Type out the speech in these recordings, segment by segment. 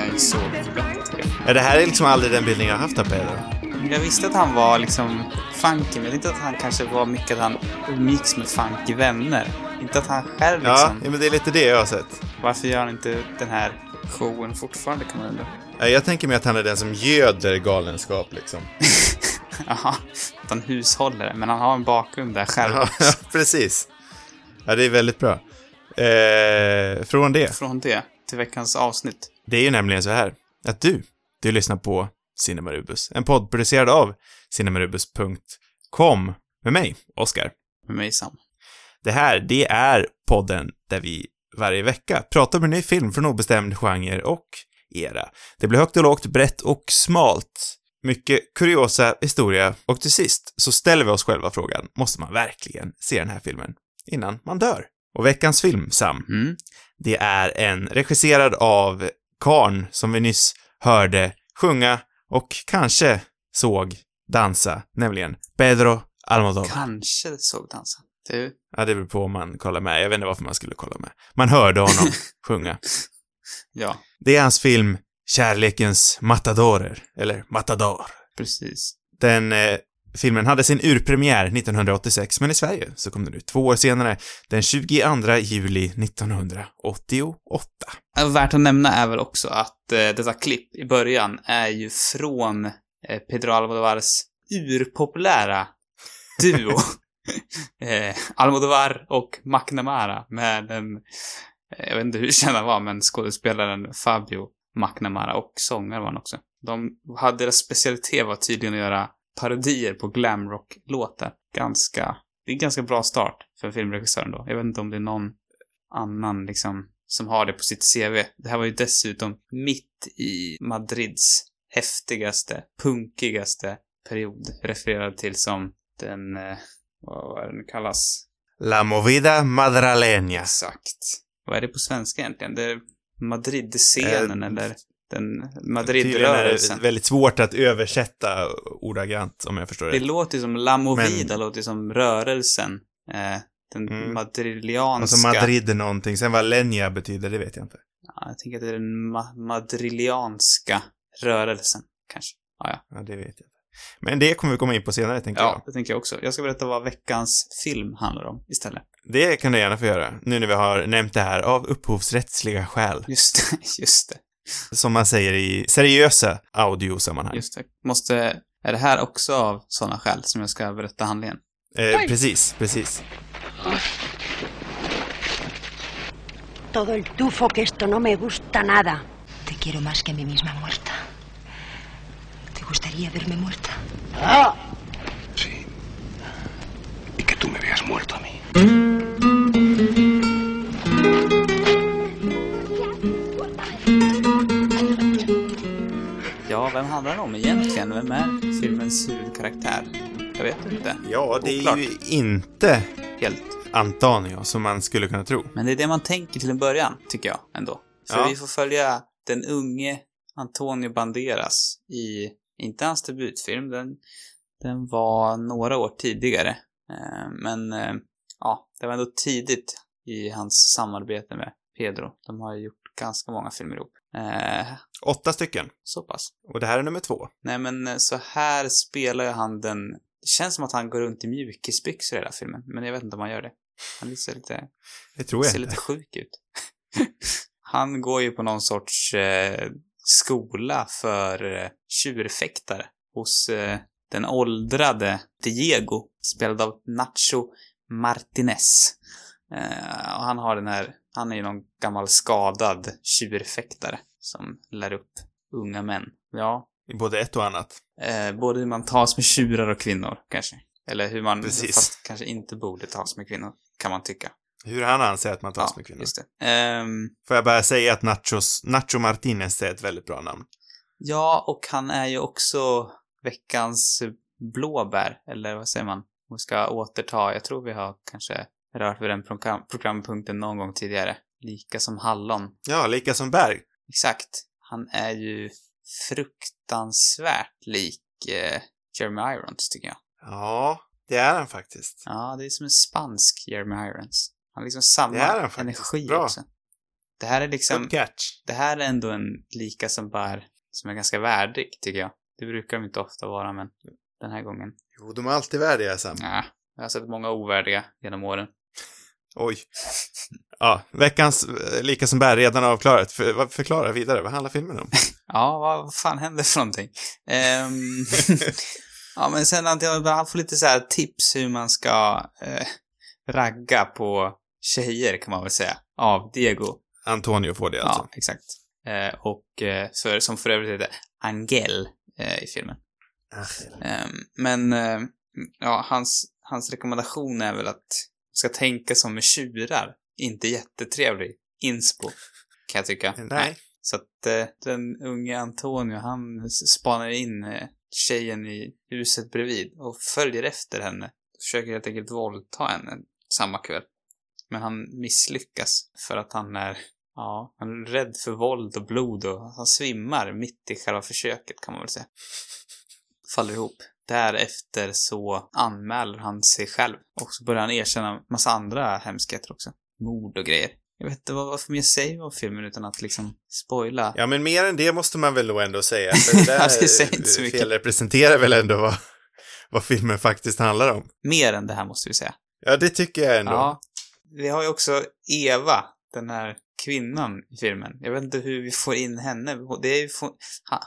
här klippet så mycket jag. Ja, det här är liksom aldrig den bilden jag har haft av Pedro. Jag visste att han var liksom funky, men inte att han kanske var mycket att han umgicks med funky vänner. Inte att han själv Ja, liksom... ja, men det är lite det jag har sett. Varför gör han inte den här showen fortfarande kan man undra. Ja, Jag tänker mig att han är den som göder galenskap liksom. Jaha, att han hushåller, men han har en bakgrund där själv Ja, ja, precis. Ja, det är väldigt bra. Eh, från det. Från det till veckans avsnitt. Det är ju nämligen så här att du, du lyssnar på Cinemarubus, en podd producerad av cinemarubus.com med mig, Oskar. Med mig Sam. Det här, det är podden där vi varje vecka pratar om en ny film från obestämd genre och era. Det blir högt och lågt, brett och smalt. Mycket kuriosa historia och till sist så ställer vi oss själva frågan, måste man verkligen se den här filmen innan man dör? Och veckans film, Sam, Mm. det är en regisserad av Karn som vi nyss hörde sjunga och kanske såg dansa, nämligen Pedro Almodovar. Kanske såg dansa. Du, Ja, det beror på om man kollar med. Jag vet inte varför man skulle kolla med. Man hörde honom sjunga. ja, Det är hans film Kärlekens matadorer, eller Matador. precis. Den eh, filmen hade sin urpremiär 1986, men i Sverige så kom den ut två år senare, den 22 juli 1988. Äh, Värt att nämna är väl också att eh, detta klipp i början är ju från eh, Pedro Almodovars urpopulära duo. eh, Almodovar och McNamara med en, eh, jag vet inte hur känd han var, men skådespelaren Fabio McNamara och sångare var han också. De hade, deras specialitet var tydligen att göra parodier på glamrock-låtar. Ganska, det är en ganska bra start för filmregissören då. Jag vet inte om det är någon annan liksom som har det på sitt CV. Det här var ju dessutom mitt i Madrids häftigaste, punkigaste period. Refererad till som den, eh, vad är det nu kallas? La Movida Madraleña. Exakt. Vad är det på svenska egentligen? Det är Madrid-scenen Eh, eller den är Madrid-rörelsen. det väldigt svårt att översätta ordagrant, om jag förstår Det det. låter som La Movida, låter ju som rörelsen. Eh, den Mm. madrilianska. Alltså Madrid är någonting, sen vad Lenya betyder, det vet jag inte. Ja, jag tänker att det är den ma- madrilianska rörelsen, kanske. Ja, ja. Ja, det vet jag inte. Men det kommer vi komma in på senare, tänker Ja, jag. det tänker jag också. Jag ska berätta vad veckans film handlar om istället. Det kan du gärna få göra, nu när vi har nämnt det här av upphovsrättsliga skäl. Just det, just det. Som man säger i seriösa audiosammanhang. Just det. Måste... Är det här också av sådana skäl som jag ska berätta handlingen? Eh, precis, precis. Todo el tufo que esto no me gusta nada. Te quiero más que a mí misma muerta. ¿Te gustaría verme muerta? Sí. Y que tú me veas muerto a mí. Ja, vem handlar det om egentligen? Vem är filmens huvudkaraktär? Jag vet inte. Ja, det är Oklart. ju inte Helt. Antonio, som man skulle kunna tro. Men det är det man tänker till en början, tycker jag ändå. För Ja. vi får följa den unge Antonio Banderas i, inte hans debutfilm, den, den var några år tidigare. Eh, men, eh, ja, det var ändå tidigt i hans samarbete med Pedro. De har ju gjort ganska många filmer ihop. Eh, Åtta stycken. så pass. Och det här är nummer två. Nej, men eh, så här spelar ju han den... Det känns som att han går runt i mjukisbyxor i hela filmen, men jag vet inte om han gör det. Han ser lite, Det tror jag ser inte. lite sjuk ut. han går ju på någon sorts eh, skola för eh, tjurfäktare hos eh, den åldrade Diego, spelad av Nacho Martinez. Eh, och han har den här, han är ju någon gammal skadad tjurfäktare som lär upp unga män. Ja, I både ett och annat. Eh, både hur man tas med tjurar och kvinnor, kanske. Eller hur man Precis. fast kanske inte borde tas med kvinnor, kan man tycka. Hur han anser att man tas ja, med kvinnor. just det. Ehm, Får jag bara säga att Nachos, Nacho Martinez är ett väldigt bra namn. ja, och han är ju också veckans blåbär, eller vad säger man? Om vi ska återta, jag tror vi har kanske rört vid den program, programpunkten någon gång tidigare. Lika som hallon. Ja, lika som Berg. Exakt. Han är ju fruktansvärt lik eh, Jeremy Irons, tycker jag. Ja, det är han faktiskt. Ja, det är som en spansk Jeremy Irons. Han har liksom samma Det är han faktiskt. energi Bra. också. Det här är liksom, Good catch. det här är ändå en lika som bär, som är ganska värdig, tycker jag. Det brukar de inte ofta vara, men den här gången, Jo, de är alltid värdiga, Sam. ja. Jag har sett många ovärdiga genom åren. Oj. Ja, veckans eh, Lika som bär redan avklarat. För, förklara vidare, vad handlar filmen om? Ja, vad fan händer för någonting? Ehm, ja, men sen att jag han får lite så här tips hur man ska eh, ragga på tjejer, kan man väl säga, av Diego. Antonio får det alltså. Ja, exakt. Eh, och eh, för, som för övrigt heter Angel eh, i filmen. Ehm, men, eh, ja, hans, hans rekommendation är väl att ska tänka som med tjurar. Inte jättetrevlig inspo, kan jag tycka. Nej. Så att eh, den unge Antonio, han spanar in eh, tjejen i huset bredvid och följer efter henne. Försöker helt enkelt våldta henne samma kväll. Men han misslyckas för att han är, ja, han är rädd för våld och blod och han svimmar mitt i själva försöket kan man väl säga. Faller ihop. Därefter så anmäler han sig själv och så börjar han erkänna massa andra hemskheter också. Mord och grejer. Jag vet inte vad, vad mer säger om filmen utan att liksom spoila. Ja, men mer än det måste man väl nog ändå säga. För det där Ja, det säger inte så mycket. felrepresenterar väl ändå vad, vad filmen faktiskt handlar om. Mer än det här måste vi säga. Ja, det tycker jag ändå. Ja. Vi har ju också Eva, den här kvinnan i filmen. Jag vet inte hur vi får in henne. Det är ju,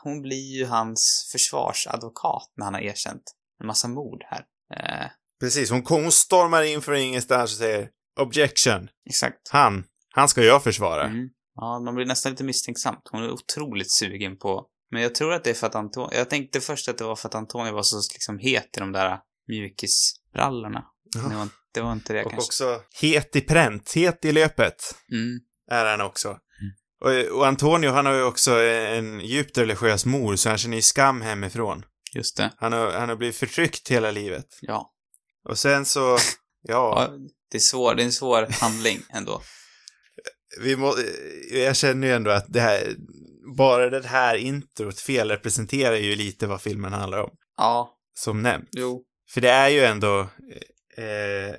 hon blir ju hans försvarsadvokat när han har erkänt en massa mord här. Eh, Precis, hon, stormar in från ingenstans och säger objection. exakt. Han, han ska jag försvara. Mm. Ja, man blir nästan lite misstänksamt. Hon är otroligt sugen på... Men jag tror att det är för att Antonio... Jag tänkte först att det var för att Antonio var så liksom het i de där mjukisbrallorna. Men Det var, det var inte det Och kanske. också het i pränt, het i löpet Mm. Är han också. Och, och Antonio, han har ju också en djupt religiös mor, så han känner ju skam hemifrån. Just det. Han har, han har blivit förtryckt hela livet. Ja. Och sen så, ja, ja. Det är, svår, det är en svår handling ändå. vi må, jag känner ju ändå att det här, bara det här introt felrepresenterar ju lite vad filmen handlar om, Ja, som nämnt. jo. För det är ju ändå eh,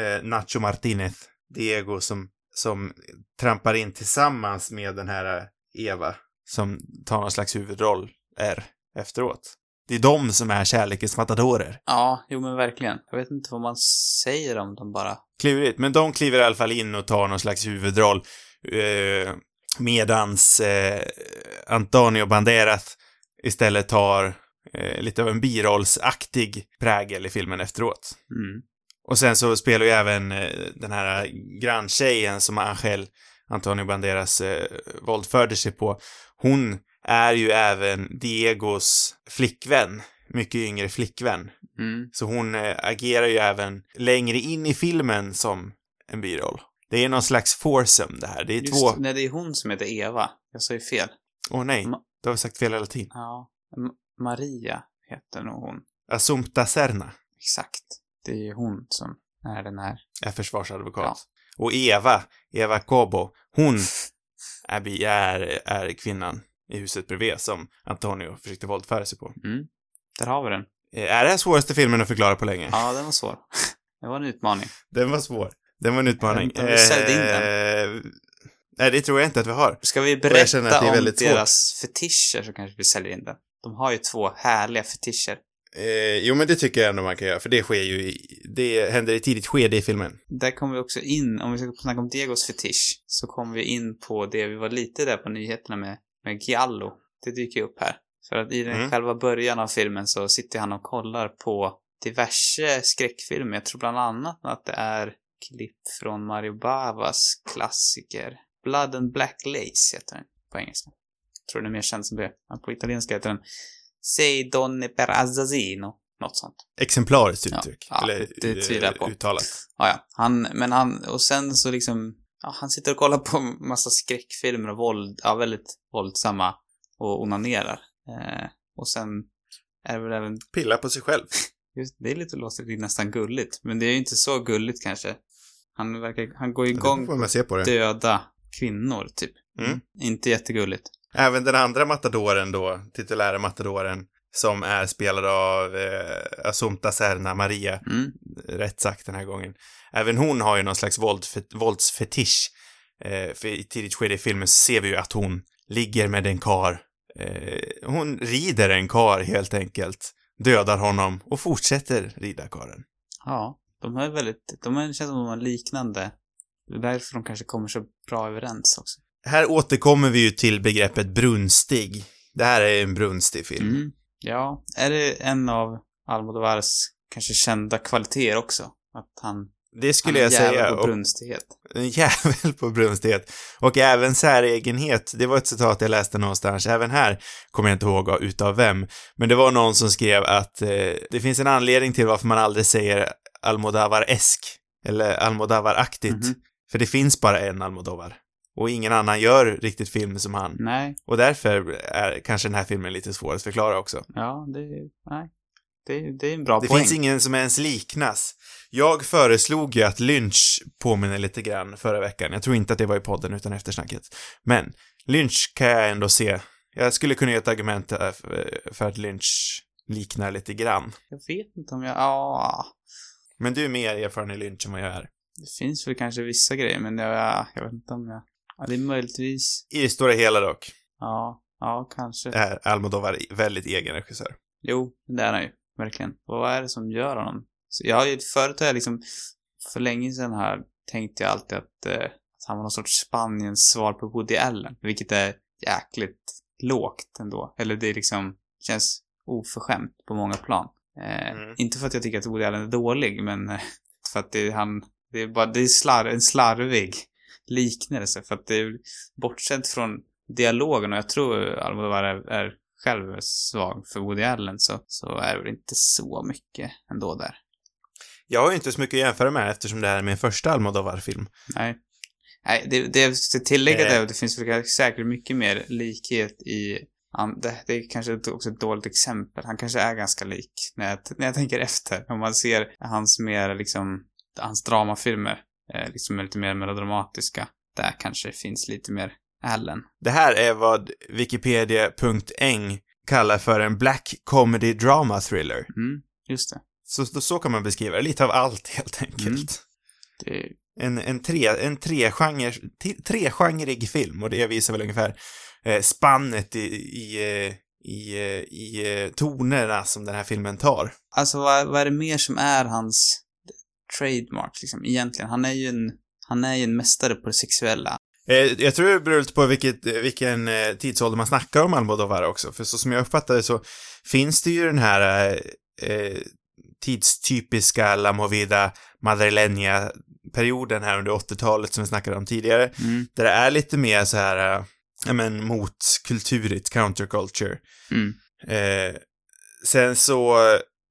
eh, Nacho Martinez, Diego, som, som trampar in tillsammans med den här Eva, som tar någon slags huvudroll är efteråt. Det är de som är kärlekens matadorer. Ja, jo men verkligen. Jag vet inte vad man säger om dem bara. Klurigt, men de kliver i alla fall in och tar någon slags huvudroll. Eh, medans eh, Antonio Banderas istället tar eh, lite av en birollsaktig prägel i filmen efteråt. Mm. Och sen så spelar ju även eh, den här granntjejen som Angel Antonio Banderas eh, våldförde sig på. Hon är ju även Diegos flickvän. Mycket yngre flickvän. Mm. Så hon eh, agerar ju även längre in i filmen som en biroll. Det är någon slags foursome det här. Det är Just, två... Nej, det är hon som heter Eva. Jag sa ju fel. Åh nej, Ma- du har sagt fel hela tiden. Ja. M- Maria heter nog hon. Assumpta Serna Exakt. Det är hon som är den här. är försvarsadvokat. Ja. Och Eva, Eva Kobo, hon är, är, är kvinnan i huset bredvid som Antonio försökte våldföra sig på. Mm. Där har vi den. Eh, Är det här svåraste filmen att förklara på länge? Ja, den var svår. Det var en utmaning. Den var svår. Den var en utmaning. Om vi sålde in Eh, Nej, det tror jag inte att vi har. Ska vi berätta om deras fetischer så kanske vi säljer in den. De har ju två härliga fetischer. Eh, jo, men det tycker jag ändå man kan göra, för det sker ju i, det händer i tidigt skede i filmen. Där kommer vi också in, om vi ska snacka om Diegos fetisch, så kommer vi in på det vi var lite där på nyheterna med, med Giallo. Det dyker ju upp här. För att i den Mm. själva början av filmen så sitter han och kollar på diverse skräckfilmer. Jag tror bland annat att det är klipp från Mario Bavas klassiker. Blood and Black Lace heter den på engelska. Jag tror den är mer känd som det. På italienska heter den Sei donne per assassino. Något sånt. Exemplariskt uttryck. ja, eller det tvivlar jag på. eh, uttalat. Ja, ja. Han, men han, och sen så liksom, ja, han sitter och kollar på massa skräckfilmer och våld, ja, väldigt våldsamma och onanerar. Eh, och sen är det väl även, Pilla på sig själv. just, det är lite låter det nästan gulligt, men det är ju inte så gulligt kanske. Han verkar, han går igång på på döda kvinnor, typ. Mm. Inte jättegulligt. Även den andra matadoren då, titulära matadoren, som är spelad av eh, Assumpta Serna Maria, Mm. rätt sagt den här gången. Även hon har ju någon slags våld, våldsfetisch. Eh, för i tidigt skede i filmen ser vi ju att hon ligger med en kar. Eh, hon rider en kar helt enkelt, dödar honom och fortsätter rida karen. Ja, de är väldigt, de är, känns som de har liknande. Det är därför de kanske kommer så bra överens också. Här återkommer vi ju till begreppet brunstig. Det här är en brunstig film. Mm. Ja, är det en av Almodovars kanske kända kvaliteter också? Att han, Det skulle han är jag jävel säga. på brunstighet. en jävel på brunstighet. Och även säregenhet. Det var ett citat jag läste någonstans. Även här kommer jag inte ihåg utav vem. Men det var någon som skrev att eh, det finns en anledning till varför man aldrig säger Almodovar-esk. Eller Almodovar-aktigt. Mhm. För det finns bara en Almodovar. Och ingen annan gör riktigt film som han. Nej, Och därför är kanske den här filmen lite svår att förklara också. ja, det, nej. Det, det är en bra Det poäng. finns ingen som ens liknas. Jag föreslog ju att Lynch påminner lite grann förra veckan. Jag tror inte att det var i podden utan eftersnacket. Men Lynch kan jag ändå se. Jag skulle kunna ge ett argument eh, för för att Lynch liknar lite grann. Jag vet inte om jag, ja. Men du är mer erfaren i Lynch än vad jag är. Det finns väl kanske vissa grejer, men jag, jag vet inte om jag... Ja, det är möjligtvis... I det stora hela dock Ja, ja, kanske. är Almodovar väldigt egen regissör. Jo, det är han ju. Verkligen. Och vad är det som gör honom? Så jag har ju, förut har jag liksom, för länge sedan här, tänkte jag alltid att, eh, att han var någon sorts Spaniens svar på Woody Allen. Vilket är jäkligt lågt ändå. Eller det är liksom, känns oförskämt på många plan. Eh, Mm. Inte för att jag tycker att Woody Allen är dålig, men eh, för att det är han, det är bara, det är slar, en slarvig liknelse. För att det är, bortsett från dialogen, och jag tror Almodovar är, är själv svag för Woody Allen, så, så är det inte så mycket ändå där. Jag har ju inte så mycket att jämföra med eftersom det här är min första Almodovar-film. Nej. Nej, det, det jag ska tillägga Eh. det, det finns säkert mycket mer likhet i an, det, det är kanske också ett dåligt exempel. Han kanske är ganska lik när jag, när jag tänker efter. Om man ser hans mer liksom, hans dramafilmer, eh, liksom lite mer melodramatiska. Där kanske finns lite mer Allen. Det här är vad Wikipedia.eng kallar för en Black Comedy Drama Thriller. Mm, just det. Så, så kan man beskriva det. Lite av allt helt enkelt. Mm. det En, en, tre, en tregenre, t- tregenrig film och det visar väl ungefär eh, spannet i, i, eh, i, eh, i eh, tonerna som den här filmen tar. Alltså vad, vad är det mer som är hans trademark liksom egentligen? Han är ju en, han är ju en mästare på det sexuella. Eh, jag tror det beror lite på vilket, vilken eh, tidsålder man snackar om Almodovar också, för så som jag uppfattar det så finns det ju den här eh, eh, tidstypiska La Movida Madrileña-perioden här under 80-talet som vi snackade om tidigare, Mm. där det är lite mer så här, eh, ja men motkulturigt, counterculture. Mm. Eh, sen så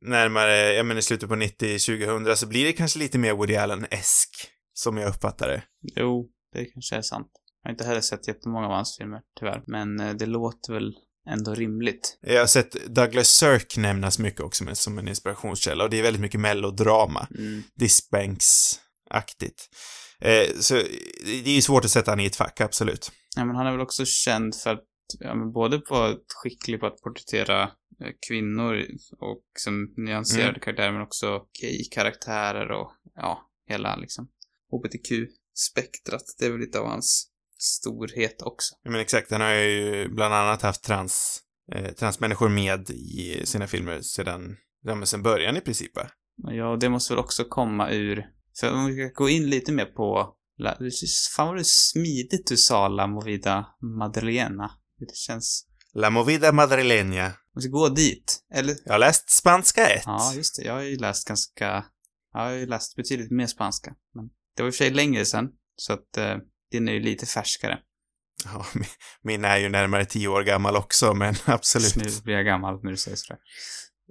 närmare, ja men i slutet på 90-2000 så blir det kanske lite mer Woody Allen-esk, som jag uppfattar det. Jo, det kanske är sant. Jag har inte heller sett jättemånga av hans filmer, tyvärr. Men eh, det låter väl ändå rimligt. Jag har sett Douglas Sirk nämnas mycket också med, som en inspirationskälla och det är väldigt mycket melodrama. Mm. Disbanks-aktigt. Eh, så det är ju svårt att sätta han i ett fack, absolut. Ja, men han är väl också känd för att, ja, men både på att skicklig på att porträttera kvinnor och som nyanserade Mm. karaktärer, men också gay-karaktärer och ja, hela liksom HBTQ-spektrat. Det är väl lite av hans storhet också. Ja, men exakt, han har ju bland annat haft trans, eh, transmänniskor med i sina filmer sedan, ja, men sedan början i princip, va? Och Ja, det måste väl också komma ur... För om vi ska gå in lite mer på... Fan vad det smidigt du sa La Movida Madrileña. Det känns... La Movida Madrileña. Vi ska gå dit. Eller? Jag har läst spanska 1. Ja, just det. Jag har ju läst ganska... Jag har ju läst betydligt mer spanska. Men det var i och för sig längre sedan. Så att eh, din är ju lite färskare. Ja, min- min är ju närmare tio år gammal också, men absolut. Nu blir jag gammal när du säger sådär.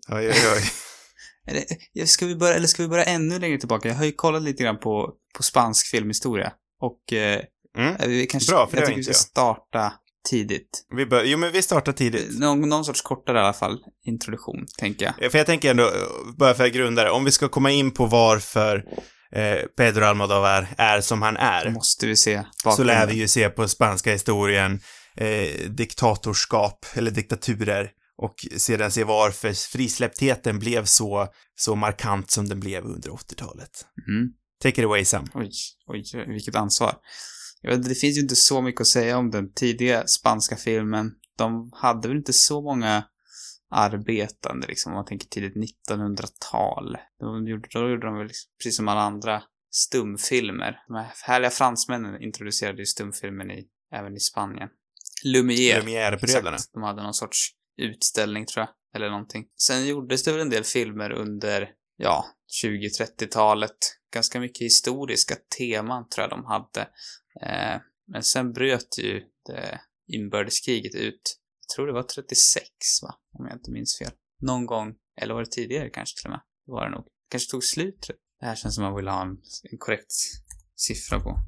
Oj, oj, oj. Eller, ja, ska vi börja, eller ska vi börja ännu längre tillbaka? Jag har ju kollat lite grann på, på spansk filmhistoria. Och eh, Mm. vi kanske, Bra, för det jag har tycker vi ska jag. starta tidigt. Vi bör, jo, men vi startar tidigt. Någon, någon sorts kortare i alla fall introduktion, tänker jag. Ja, För jag tänker ändå, eh, bara för att grunda det, om vi ska komma in på varför eh, Pedro Almodovar är som han är, måste vi se så bakgrunden. lär vi ju se på spanska historien eh, diktatorskap, eller diktaturer, och sedan se varför frisläpptheten blev så, så markant som den blev under 80-talet. Mm. Take it away, Sam. Oj, oj, vilket ansvar. Jag vet, det finns ju inte så mycket att säga om den tidiga spanska filmen. De hade väl inte så många arbetande liksom, om man tänker tidigt 1900-tal. De gjorde, då gjorde de väl liksom, precis som alla andra stumfilmer. De här härliga fransmännen introducerade ju stumfilmen i, även i Spanien. Lumière. Lumière-bröderna. De hade någon sorts utställning tror jag, eller någonting. Sen gjordes det väl en del filmer under, ja, 20-30-talet. Ganska mycket historiska teman tror jag de hade. Eh, men sen bröt ju det inbördeskriget ut. Jag tror det var 36, va? Om jag inte minns fel. Någon gång, eller var det tidigare kanske till och med? Det var det nog. Det Kanske tog slut. Det här känns som man vill ha en, en korrekt siffra på.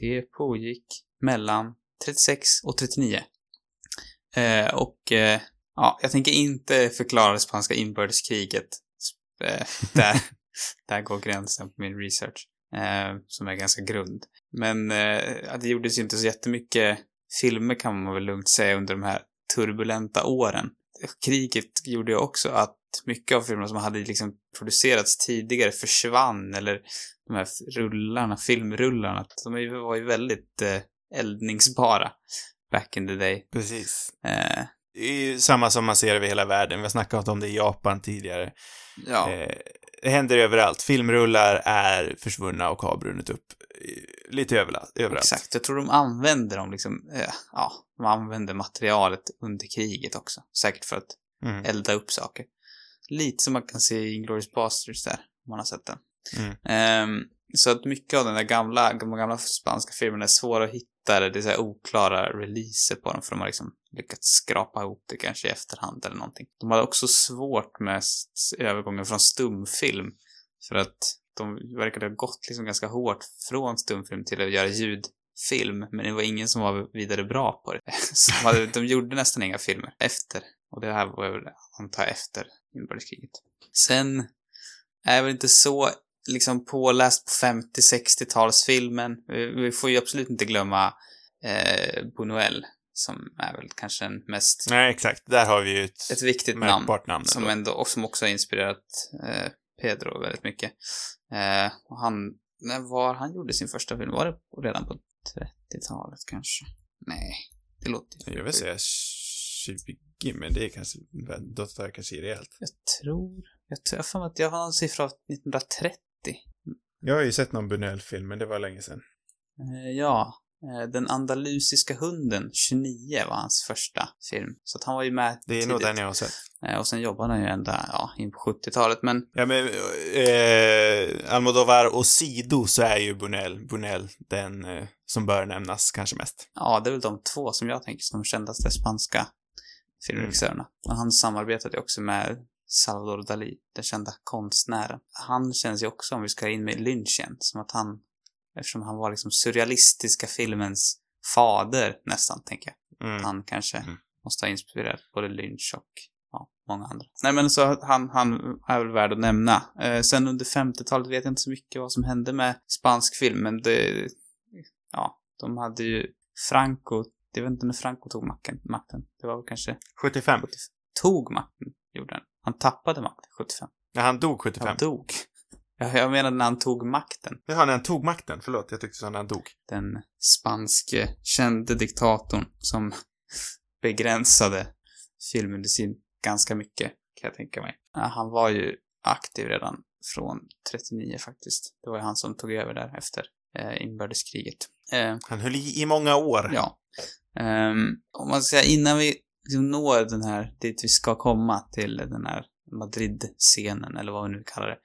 Det pågick mellan 36 och 39. Eh, och eh, ja, jag tänker inte förklara det spanska inbördeskriget. Eh, där, där går gränsen på min research. Eh, som är ganska grund. Men eh, det gjordes ju inte så jättemycket filmer kan man väl lugnt säga under de här turbulenta åren. Kriget gjorde ju också att mycket av filmerna som hade liksom producerats tidigare försvann eller de här rullarna, filmrullarna, de var ju väldigt eh, eldningsbara back in the day. Precis. Eh, Det är ju samma som man ser över hela världen. Vi har snackat om det i Japan tidigare. ja, Eh, det händer överallt. Filmrullar är försvunna och har brunnit upp. Lite överallt. överallt. exakt. Jag tror de använder dem liksom, eh, ja, de använder materialet under kriget också. Säkert för att Mm. elda upp saker. Lite som man kan se i Inglourious Basterds där, om man har sett den. Mm. Ehm, så att mycket av den där gamla, de gamla spanska filmerna är svåra att hitta, eller det är så här oklara releaser på dem, för de har liksom lyckats skrapa ihop det kanske i efterhand eller någonting. De hade också svårt med övergången från stumfilm, för att de verkade ha gått liksom ganska hårt från stumfilm till att göra ljudfilm, men det var ingen som var vidare bra på det. Så de, hade, de gjorde nästan inga filmer efter. Och det här var väl, antar jag, efter inbördeskriget. Sen är jag väl inte så liksom påläst på 50-60-talsfilmen. Vi, vi får ju absolut inte glömma eh, Buñuel, som är väl kanske den mest, Nej, exakt. Där har vi ju ett, ett viktigt namn. namn. Som, ändå. och som också har inspirerat eh, Pedro väldigt mycket. Eh, och han, när var han gjorde sin första film? Var det redan på 30-talet kanske? Nej, det låter Jag vill säga 20, men det är kanske, då tar jag kanske i rejält. Jag tror, jag tror för att jag har någon siffra av 1930. Jag har ju sett någon Buñuel-film, men det var länge sedan. Eh, ja, eh, Den andalusiska hunden, 29 var hans första film. Så att han var ju med Det är tidigt. nog den jag har sett. Eh, Och sen jobbade han ju ända, ja, in på 70-talet. Men Ja, men eh, Almodovar och Sido så är ju Buñuel, Buñuel den eh, som bör nämnas kanske mest. ja, det är väl de två som jag tänker som de kändaste spanska filmregissörerna. Och han samarbetade också med Salvador Dalí, den kända konstnären. Han känns ju också, om vi ska in med Lynch igen, som att han, eftersom han var liksom surrealistiska filmens fader nästan, tänker jag. Mm. Han kanske Mm. måste ha inspirerat både Lynch och ja, många andra. Nej men så han, han är väl värd att nämna. Eh, sen under 50-talet vet jag inte så mycket vad som hände med spansk film, men det, ja, de hade ju Franco, jag vet inte när Franco tog makten, makten. Det var väl kanske 75. tog makten, gjorde han. Han tappade makten 75. När han dog 75. Han dog. Jag, jag menar när han tog makten. Jaha, när han tog makten. Förlåt, jag tyckte så när han dog. Den spanske kände diktatorn som begränsade filmindustrin ganska mycket, kan jag tänka mig. Ja, Han var ju aktiv redan från 39 faktiskt. Det var ju han som tog över där efter eh, inbördeskriget. Eh, Han höll i i många år. ja. Ehm, om man ska säga innan vi liksom når den här, dit vi ska komma till den här Madrid-scenen eller vad vi nu kallar det.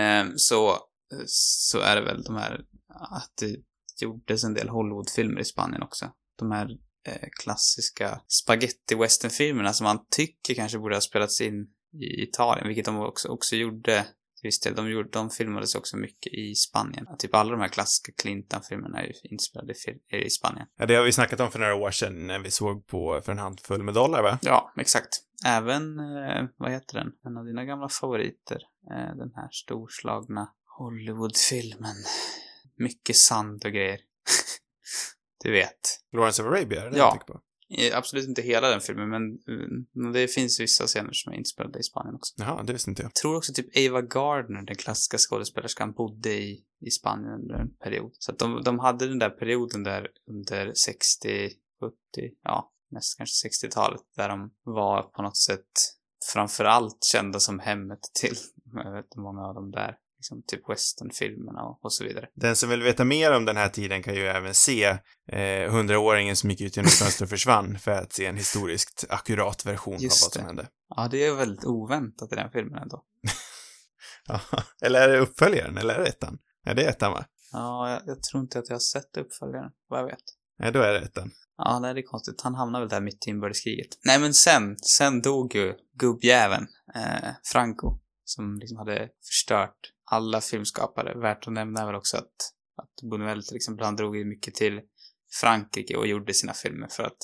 Ehm, så, så är det väl de här, att det gjordes en del Hollywoodfilmer i Spanien också. De här eh, klassiska spaghetti-western-filmerna som man tycker kanske borde ha spelats in i Italien, vilket de också, också gjorde till viss del. De, gjorde, de filmades också mycket i Spanien. Typ alla de här klassiska Clintan-filmerna är ju inspelade i, Spanien. Ja, det har vi snackat om för några år sedan när vi såg på För en handfull med dollar, va? Ja, exakt. Även, eh, vad heter den? En av dina gamla favoriter. Eh, den här storslagna Hollywoodfilmen. Mycket sand och grejer. du vet. Lawrence of Arabia, är det Ja. jag tänker på? Eh, Absolut inte hela den filmen, men eh, det finns vissa scener som är inspelade i Spanien också. Jaha, det visste inte jag. Jag tror också typ Ava Gardner, den klassiska skådespelerskan, bodde i, i Spanien under en period. Så att de, de hade den där perioden där under 60, 70, ja, mest kanske 60-talet, där de var på något sätt framförallt kända som hemmet till, jag vet inte många av dem där, liksom typ westernfilmerna och, och så vidare. Den som vill veta mer om den här tiden kan ju även se eh, hundraåringen som gick ut genom fönstret försvann för att se en historiskt akkurat version Just av vad som det. hände. Ja, det är väldigt oväntat i den filmen ändå. Ja, eller är det uppföljaren, eller är det ettan? Nej, det är ettan va? Ja, jag, jag tror inte att jag har sett uppföljaren, vad jag vet. Nej, då är det ettan. Ja, nej, det är konstigt. Han hamnar väl där mitt i inbördeskriget. Nej, men sen, sen dog ju gubbjäveln, eh, Franco, som liksom hade förstört alla filmskapare. Värt att nämna är väl också att, att Buñuel till exempel, han drog ju mycket till Frankrike och gjorde sina filmer för att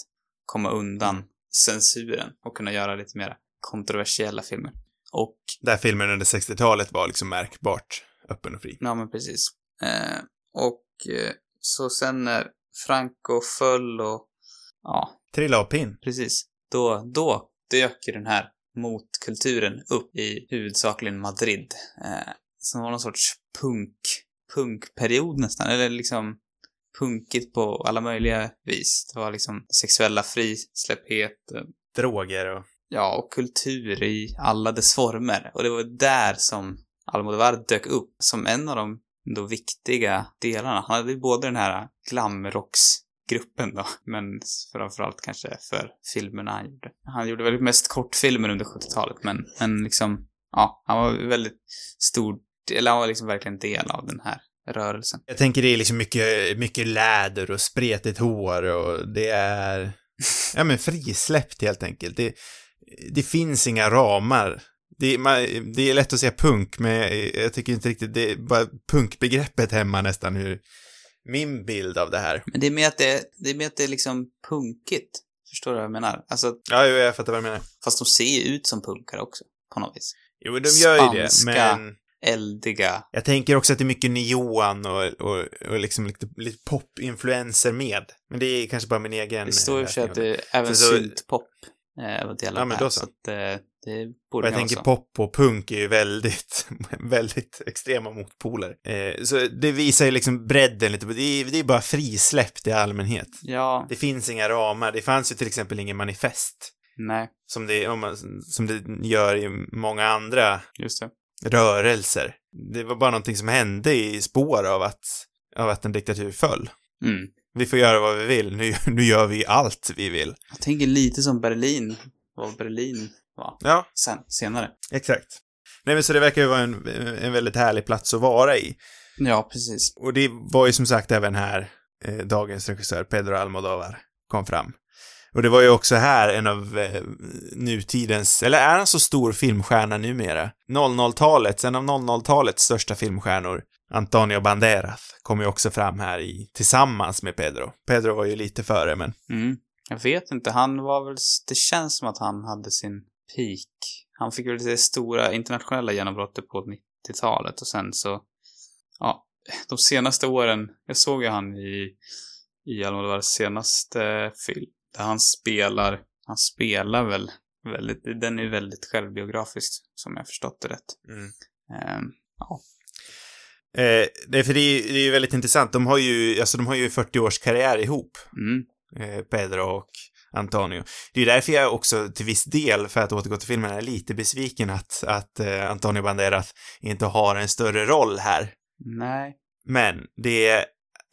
komma undan censuren och kunna göra lite mer kontroversiella filmer. Och, Där filmen under 60-talet var liksom märkbart öppen och fri. ja men precis. Eh, och eh, så sen när Franco föll och, ja, Trilla av pinn. Precis. Då, då dök ju den här motkulturen upp i huvudsakligen Madrid. Eh, som var någon sorts punk, punkperiod nästan, eller liksom punkigt på alla möjliga vis. Det var liksom sexuella frisläpphet, eh, Droger och... ja, och kultur i alla dess former. Och det var där som Almodovar dök upp som en av de då viktiga delarna. Han hade ju både den här glamrocksgruppen då, men framförallt kanske för filmerna han gjorde. Han gjorde väl mest kortfilmer under 70-talet, men, men liksom, ja, han var väldigt stor, eller han var liksom verkligen del av den här rörelsen. Jag tänker det är liksom mycket, mycket läder och spretigt hår och det är... Ja men frisläppt helt enkelt. Det, det finns inga ramar. Det, man, det är lätt att säga punk, men jag, tycker inte riktigt, det är bara punkbegreppet hemma nästan hur min bild av det här. Men det är med att det, det är med att det är liksom punkigt. Förstår du vad jag menar? Alltså, Ja, jo, jag fattar vad du menar. fast de ser ju ut som punkare också, på något vis. Jo, de gör ju det, Spanska. men Eldiga. jag tänker också att det är mycket neon och, och, och liksom lite, lite pop-influenser med. Men det är kanske bara min egen... Det står ju för att det är även så- syntpop eh, var del av Ja, men då så. så att eh, det Och borde jag tänker så. pop och punk är ju väldigt, väldigt extrema motpoler. Eh, så det visar ju liksom bredden lite, det är, det är bara frisläppt i allmänhet. Ja, Det finns inga ramar, det fanns ju till exempel ingen manifest. nej, Som det, om man, som det gör i många andra just det. Rörelser. Det var bara någonting som hände i spår av att, av att en diktatur föll. Mm. Vi får göra vad vi vill, nu, nu gör vi allt vi vill. Jag tänker lite som Berlin, vad Berlin var Ja, sen, senare. exakt. Nej men så det verkar ju vara en, en väldigt härlig plats att vara i. Ja, precis. Och det var ju som sagt även här eh, dagens regissör Pedro Almodovar kom fram. Och det var ju också här en av eh, nutidens, eller är han så stor filmstjärna numera? 00-talets, en av 00-talets största filmstjärnor, Antonio Banderas, kom ju också fram här i, tillsammans med Pedro. Pedro var ju lite före, men Mm. Jag vet inte, han var väl, det känns som att han hade sin peak. Han fick väl det stora internationella genombrottet på 90-talet och sen så, ja, de senaste åren, jag såg ju han i, i Almodovars senaste film, där han spelar, han spelar väl väldigt, den är väldigt självbiografisk, som jag förstått det rätt. Mm. Ehm, ja. eh, det, är för det, är, det är ju väldigt intressant. De har ju, alltså de har ju 40 års karriär ihop. Mm. eh, Pedro och Antonio. Det är därför jag också till viss del, för att återgå till filmen, är lite besviken att, att eh, Antonio Banderas inte har en större roll här. Nej. Men det är,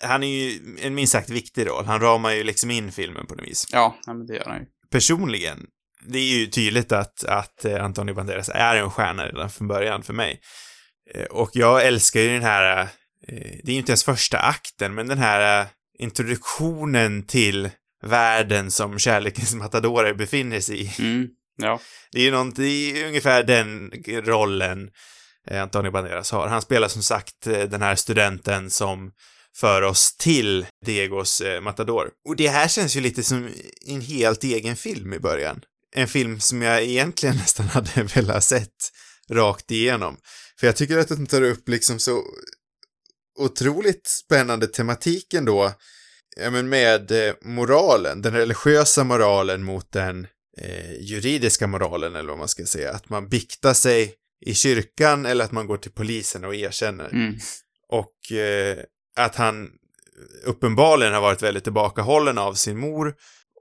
han är ju en minst sagt viktig roll. Han ramar ju liksom in filmen på något vis. Ja, men det gör han ju. Personligen, det är ju tydligt att, att eh, Antonio Banderas är en stjärna redan från början för mig. Eh, Och jag älskar ju den här, eh, det är ju inte ens första akten, men den här introduktionen till världen som kärlekens matadorer befinner sig i. Mm. Ja. Det är ju något, det är ungefär den rollen Antonio Banderas har. Han spelar som sagt den här studenten som för oss till Diegos eh, Matador. Och det här känns ju lite som en helt egen film i början. En film som jag egentligen nästan hade velat sett rakt igenom. För jag tycker att den tar upp liksom så otroligt spännande tematiken då, ja men med eh, moralen, den religiösa moralen mot den eh, juridiska moralen eller vad man ska säga. Att man biktar sig i kyrkan eller att man går till polisen och erkänner. Mm. Och eh, att han uppenbarligen har varit väldigt tillbakahållen av sin mor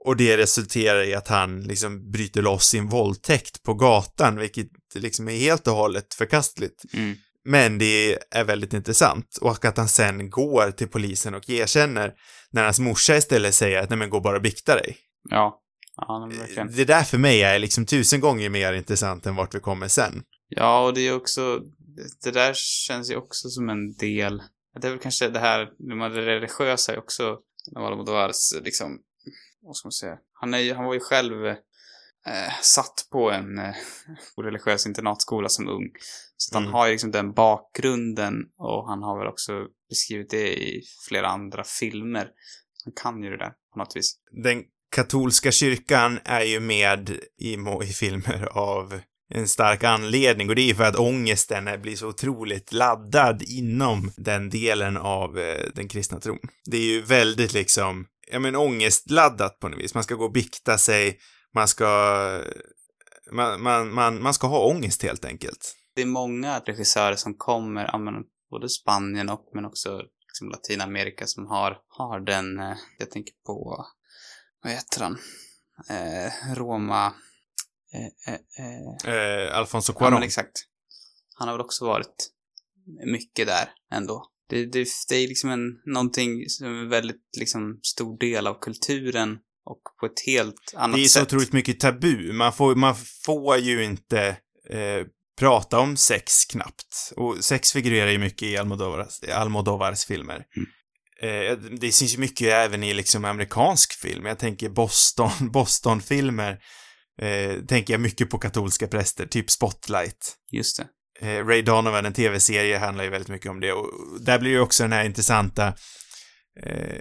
och det resulterar i att han liksom bryter loss sin våldtäkt på gatan, vilket liksom är helt och hållet förkastligt. Mm. Men det är väldigt intressant och att han sen går till polisen och erkänner när hans morsa istället säger att nej men gå bara och bikta dig. Ja. Ja, verkligen. Det där för mig är liksom tusen gånger mer intressant än vart vi kommer sen. Ja, och det är också, det där känns ju också som en del, det är väl kanske det här, det religiösa är också, Almodovars liksom, vad ska man säga, han, är, han var ju själv eh, satt på en eh, religiös internatskola som ung. Så att han Mm. har ju liksom den bakgrunden och han har väl också beskrivit det i flera andra filmer. Han kan ju det där på något vis. Den katolska kyrkan är ju med i, i filmer av en stark anledning och det är ju för att ångesten blir så otroligt laddad inom den delen av eh, den kristna tron. Det är ju väldigt liksom, ja men ångestladdat på något vis. Man ska gå och bikta sig, man ska, man, man, man, man ska ha ångest helt enkelt. Det är många regissörer som kommer, ja, men både Spanien och men också liksom Latinamerika som har, har den, eh, jag tänker på, vad heter han? Eh, Roma, eh, eh, eh, Eh, Alfonso Ja, Cuarón. men exakt. Han har väl också varit mycket där ändå. Det, det, det är liksom en, någonting som är väldigt liksom stor del av kulturen och på ett helt annat det är så sätt. otroligt mycket tabu. Man får, man får ju inte eh, prata om sex knappt. Och sex figurerar ju mycket i Almodovars, Almodovars filmer. Eh, det syns ju mycket även i liksom amerikansk film. Jag tänker Boston, Boston-filmer. Eh, tänker jag mycket på katolska präster, typ Spotlight. Just det. Eh, Ray Donovan, en tv-serie, handlar ju väldigt mycket om det. Och där blir ju också den här intressanta... Eh,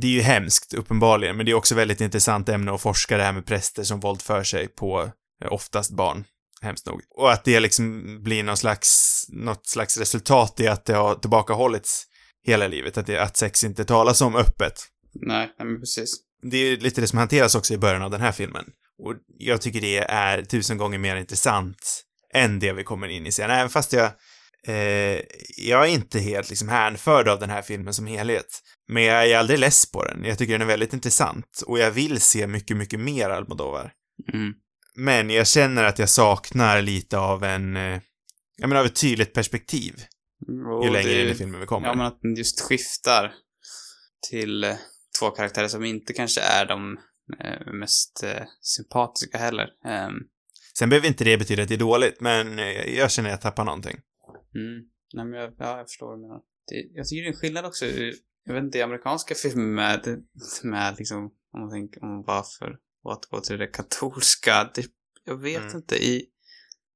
det är ju hemskt, uppenbarligen, men det är också väldigt intressant ämne att forska det här med präster som våldför sig på eh, oftast barn. Hemskt nog. Och att det liksom blir någon slags, något slags resultat i att det har tillbakahållits hela livet. Att, det, att sex inte talas om öppet. Nej, nej men precis. Det är ju lite det som hanteras också i början av den här filmen. Och jag tycker det är tusen gånger mer intressant än det vi kommer in i sen. Även fast jag, eh, jag är inte helt liksom hänförd av den här filmen som helhet. Men jag är aldrig less på den. Jag tycker den är väldigt intressant. Och jag vill se mycket, mycket mer Almodovar. Mm. Men jag känner att jag saknar lite av en, eh, jag menar av ett tydligt perspektiv. Och Ju längre det- in i filmen vi kommer. Ja, men att den just skiftar till eh, två karaktärer som inte kanske är de mest eh, sympatiska heller. Ehm, Sen behöver inte det betyda att det är dåligt, men eh, jag känner att jag tappar någonting. Mm. Nej, men jag, ja, jag förstår vad du menar. Det, jag tycker det är en skillnad också. Jag vet inte, i amerikanska filmer med, med liksom, om man tänker, om man bara för att återgå till det katolska. Det, jag vet Mm. inte, i,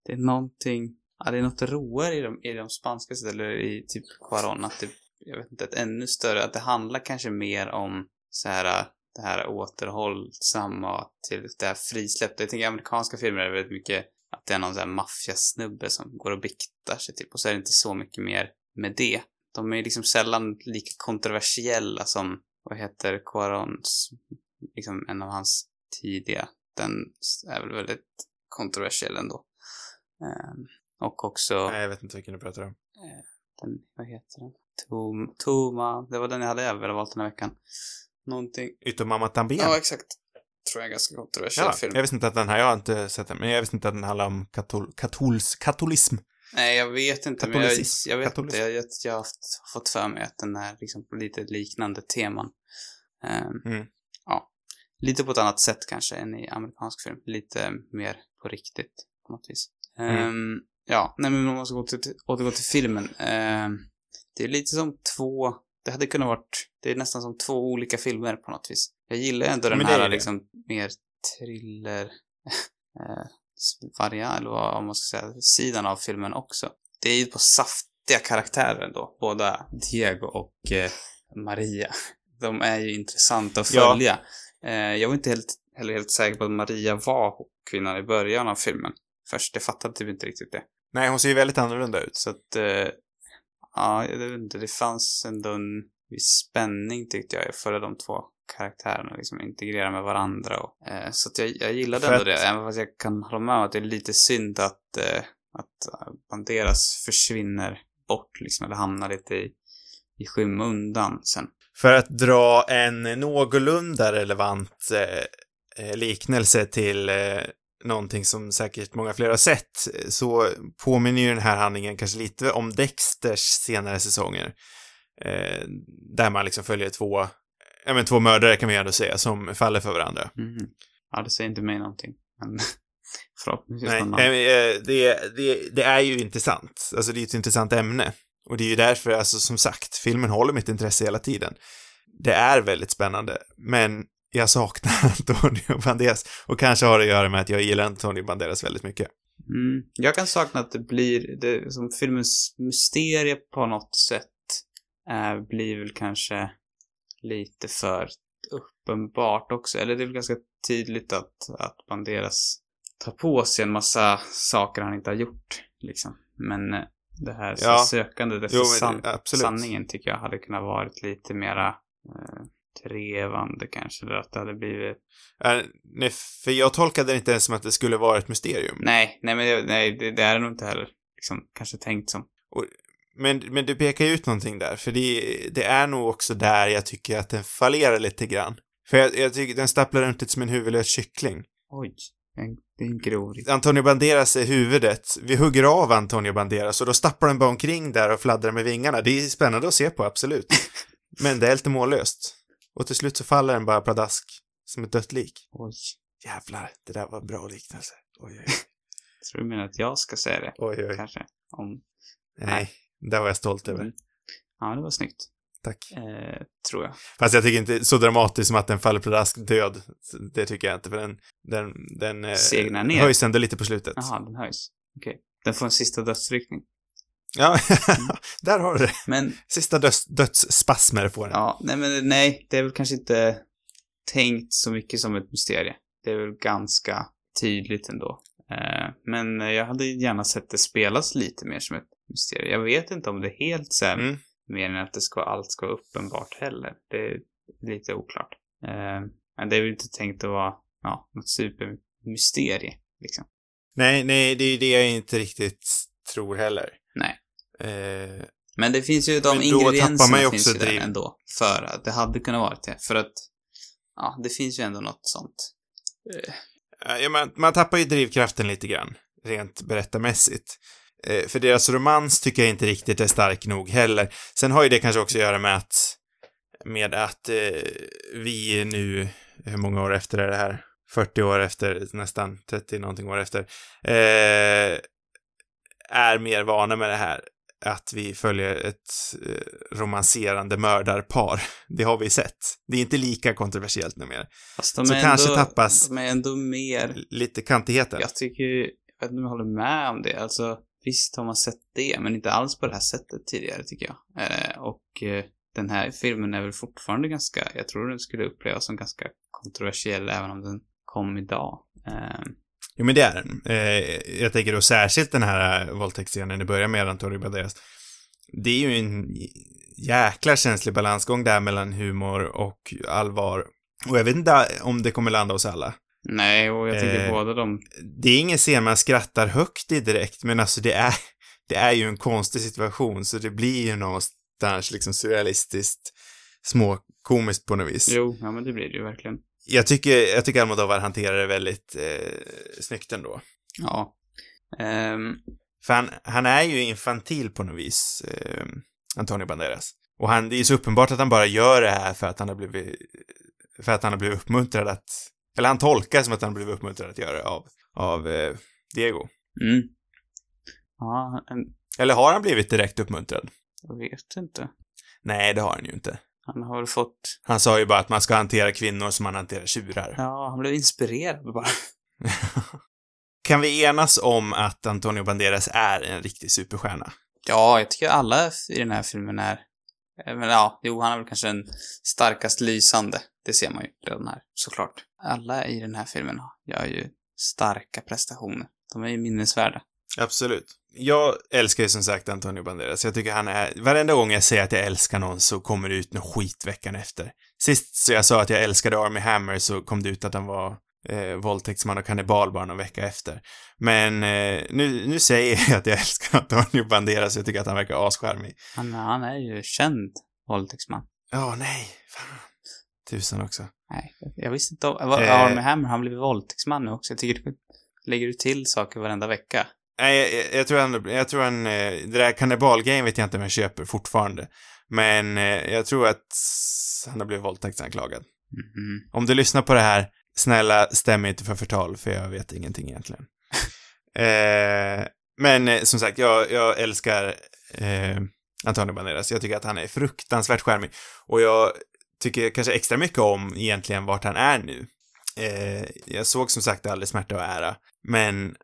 det är någonting, ja, det är något roligare i de, i de spanska eller i typ Cuarón, att det, jag vet inte, ett ännu större, att det handlar kanske mer om så här, det här återhållsamma till det här frisläppta. Jag tänker i amerikanska filmer är det väldigt mycket att det är någon sån här maffiasnubbe som går och biktar sig typ och så är det inte så mycket mer med det. De är liksom sällan lika kontroversiella som, vad heter Cuarons, liksom en av hans tidiga. Den är väl väldigt kontroversiell ändå. Ehm, och också, Nej, jag vet inte vilken du pratar om. den, vad heter den? Tom, Toma, det var den jag hade velat valt den här veckan. Någonting, Utom Mamma Tambien. ja exakt. Tror jag är ganska kontroversiell Ja, film. jag visste inte att den här, jag har inte sett den, men jag visste inte att den handlar om katol, katols, katolism. Nej, jag vet inte, men jag, jag vet Katolism. inte. Jag, jag, har fått för mig att den är liksom på lite liknande teman. Ehm, Mm. Ja. Lite på ett annat sätt kanske än i amerikansk film. Lite mer på riktigt på något vis. Mm. Ehm, ja, nej men om man ska gå till, återgå till filmen. Ehm, det är lite som två, det hade kunnat varit, det är nästan som två olika filmer på något vis. Jag gillar ändå den här liksom mer thriller eh, variant, eller vad man ska säga, sidan av filmen också. Det är ju på saftiga karaktärer ändå. Båda Diego och eh, Maria. De är ju intressanta att Ja. följa. Eh, jag var inte helt, heller helt säker på att Maria var kvinnan i början av filmen. Först, jag fattade typ inte riktigt det. Nej, hon ser ju väldigt annorlunda ut. Så att, eh, ja, jag vet inte, det fanns ändå en viss spänning tyckte jag, för de två karaktärerna liksom integrera med varandra och, eh, så att jag, jag gillade För ändå det, även fast jag kan hålla med om att det är lite synd att, eh, att eh, Banderas försvinner bort liksom, eller hamnar lite i, i skymundan sen. För att dra en någorlunda relevant eh, eh, liknelse till eh, någonting som säkert många fler har sett, så påminner ju den här handlingen kanske lite om Dexters senare säsonger. Eh, där man liksom följer två, ja men två mördare kan vi ändå säga, som faller för varandra. Mhm. Ja, det säger inte mig någonting. Men förhoppningsvis Nej, någon nej, eh, det, det, det är ju intressant. Alltså det är ett intressant ämne. Och det är ju därför, alltså som sagt, filmen håller mitt intresse hela tiden. Det är väldigt spännande, men jag saknar Antonio Banderas. Och kanske har det att göra med att jag gillar Antonio Banderas väldigt mycket. Mm. Jag kan sakna att det blir, det, som filmens mysterie på något sätt eh, blir väl kanske lite för uppenbart också. Eller det är väl ganska tydligt att, att Banderas tar på sig en massa saker han inte har gjort, liksom. Men eh, det här Ja. sökandet efter Jo, san- absolut. sanningen tycker jag hade kunnat varit lite mera eh, trevande kanske. Eller att det hade blivit... Äh, nej, för jag tolkade det inte ens som att det skulle vara ett mysterium. Nej, nej men det, nej, det, det är det nog inte heller liksom, kanske tänkt som. Men, men du pekar ju ut någonting där, för det, det är nog också där jag tycker att den fallerar lite grann. För jag, jag tycker den stapplar runt lite som en huvudlös kyckling. Oj, en, det är en grov Antonio Banderas är huvudet. Vi hugger av Antonio Banderas och då stapplar den bara omkring där och fladdrar med vingarna. Det är spännande att se på, absolut. Men det är lite mållöst. Och till slut så faller den bara pladask. Som ett dött lik. Oj. Jävlar, det där var en bra liknelse. Oj, oj, Tror du menar att jag ska säga det? oj. oj. Kanske. Om... Nej, det var jag stolt över. Mm. Ja, det var snyggt. Tack. Eh, tror jag. Fast jag tycker inte så dramatiskt som att den faller pladask död. Det tycker jag inte, för den, den, den eh, Segnar ner. höjs ändå lite på slutet. Jaha, den höjs. Okej. Den får en sista dödsryckning. Ja, där har du det. Men, Sista döds, dödsspasmer får den. ja, nej men nej, det är väl kanske inte tänkt så mycket som ett mysterie. Det är väl ganska tydligt ändå. Eh, men jag hade gärna sett det spelas lite mer som ett mysterium. Jag vet inte om det är helt så här, Mm. mer än att det ska, allt ska vara uppenbart heller. Det är lite oklart. Eh, men det är väl inte tänkt att vara, ja, något supermysterie, liksom. Nej, nej, det är det jag inte riktigt tror heller. Nej. Eh, Men det finns ju, de ingredienserna finns också ju där ändå. För att det hade kunnat vara det. För att, ja, det finns ju ändå något sånt. Eh, ja, man, man tappar ju drivkraften lite grann, rent berättarmässigt. Eh, för deras romans tycker jag inte riktigt är stark nog heller. Sen har ju det kanske också att göra med att, med att eh, vi nu, hur många år efter är det här? 40 år efter, nästan 30 någonting år efter, eh, är mer vana med det här. Att vi följer ett eh, romanserande mördarpar. Det har vi sett. Det är inte lika kontroversiellt numera. Fast de Så kanske ändå, tappas- De är ändå mer, Lite kantigheten. jag tycker, jag vet inte om jag håller med om det. Alltså, visst har man sett det, men inte alls på det här sättet tidigare tycker jag. Eh, och eh, den här filmen är väl fortfarande ganska, jag tror den skulle upplevas som ganska kontroversiell även om den kom idag. Eh, Jo, men det är den. Eh, jag tänker då särskilt den här eh, våldtäktsscenen i början med Antonio Banderas. Det är ju en jäkla känslig balansgång där mellan humor och allvar. Och jag vet inte om det kommer landa hos alla. nej, och jag tycker Eh, båda de Det är ingen scen man skrattar högt i direkt, men alltså det är, det är ju en konstig situation, så det blir ju någonstans liksom surrealistiskt småkomiskt på något vis. Jo, ja men det blir det ju verkligen. Jag tycker, jag tycker Almodovar hanterar det väldigt eh, snyggt ändå. Ja. Ehm, För han, han är ju infantil på något vis, eh, Antonio Banderas. Och han, det är så uppenbart att han bara gör det här för att han har blivit, för att han har blivit uppmuntrad att, eller han tolkar som att han har blivit uppmuntrad att göra det av, av eh, Diego. mm. Ja, en, Eller har han blivit direkt uppmuntrad? jag vet inte. Nej, det har han ju inte. Han har väl fått, Han sa ju bara att man ska hantera kvinnor som man hanterar tjurar. ja, han blev inspirerad bara. kan vi enas om att Antonio Banderas är en riktig superstjärna? Ja, jag tycker alla i den här filmen är, eh, men ja, jo, han är väl kanske den starkast lysande. Det ser man ju redan här, såklart. Alla i den här filmen gör ju starka prestationer. De är ju minnesvärda. Absolut. Jag älskar ju som sagt Antonio Banderas. Jag tycker han är... Varenda gång jag säger att jag älskar någon så kommer det ut något skit veckan efter. Sist så jag sa att jag älskade Army Hammer så kom det ut att han var eh, våldtäktsman och kannibal bara någon vecka efter. Men eh, nu, nu säger jag att jag älskar Antonio Banderas, jag tycker att han verkar ascharmig. Han, han är ju känd våldtäktsman. Ja, nej, fan. Tusan också. Nej, jag visste inte om... Eh. Armie Hammer, han blivit våldtäktsman nu också. Jag tycker du lägger du till saker varenda vecka. Nej, jag, jag, tror han, jag tror han, eh, det där kannibalgrejen vet jag inte om jag köper fortfarande. Men eh, jag tror att han har blivit våldtäktsanklagad. Mhm. Om du lyssnar på det här, snälla stäm inte för förtal, för jag vet ingenting egentligen. eh, men eh, som sagt, jag, jag älskar eh, Antonio Banderas. Jag tycker att han är fruktansvärt charmig. Och jag tycker kanske extra mycket om egentligen vart han är nu. Eh, jag såg som sagt aldrig Smärta och ära, men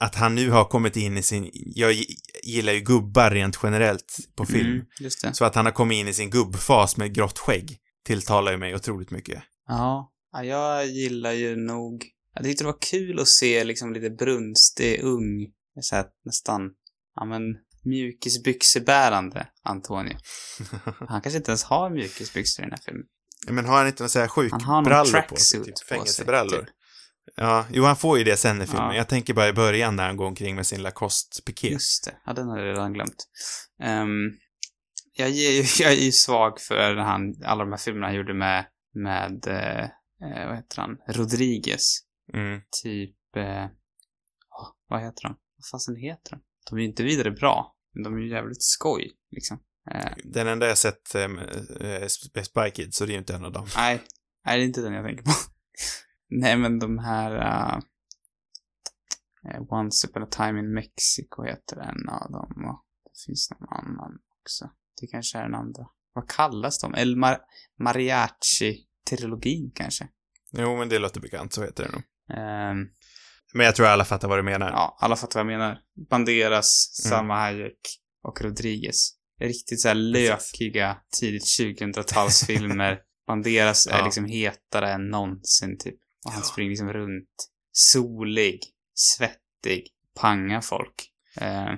att han nu har kommit in i sin, jag gi- gillar ju gubbar rent generellt på film. Mm, just det. Så att han har kommit in i sin gubbfas med grått skägg tilltalar ju mig otroligt mycket. Ja. ja, jag gillar ju nog... Jag tyckte det var kul att se liksom lite brunstig, ung, så här, nästan, ja men, mjukisbyxebärande Antonio. Han kanske inte ens har mjukisbyxor i den här filmen. Men har han inte några så här någon sjukbrallor på sig? tracksuit Typ på sig, fängelsebrallor? typ. Ja, jo han får ju det sen i filmen. Ja. Jag tänker bara i början när han går omkring med sin Lacoste-piké. Just det. Ja, den har jag redan glömt. Ehm, jag, ju, jag är ju svag för han, alla de här filmerna han gjorde med, med, eh, eh, vad heter han, Rodriguez. Mm. Typ, eh, åh, vad heter de? Vad fasen heter de? De är ju inte vidare bra, men de är ju jävligt skoj, liksom. Eh, Den enda jag sett eh, eh, Spy Kids, så det är ju inte en av dem. nej, nej, det är inte den jag tänker på. nej, men de här, eh, Once upon a time in Mexico heter en av dem och det finns någon annan också. Det kanske är den andra. Vad kallas de? El Mar Mariachi-trilogin kanske? Jo, men det låter bekant, så heter det nog. Ehm, Men jag tror alla fattar vad du menar. ja, alla fattar vad jag menar. Banderas, Mm. Salma Hayek och Rodriguez. Riktigt såhär Precis. lökiga, tidigt 2000-talsfilmer. Banderas är Ja. liksom hetare än någonsin, typ. Och han springer liksom runt. Solig, svettig, pangar folk. Eh,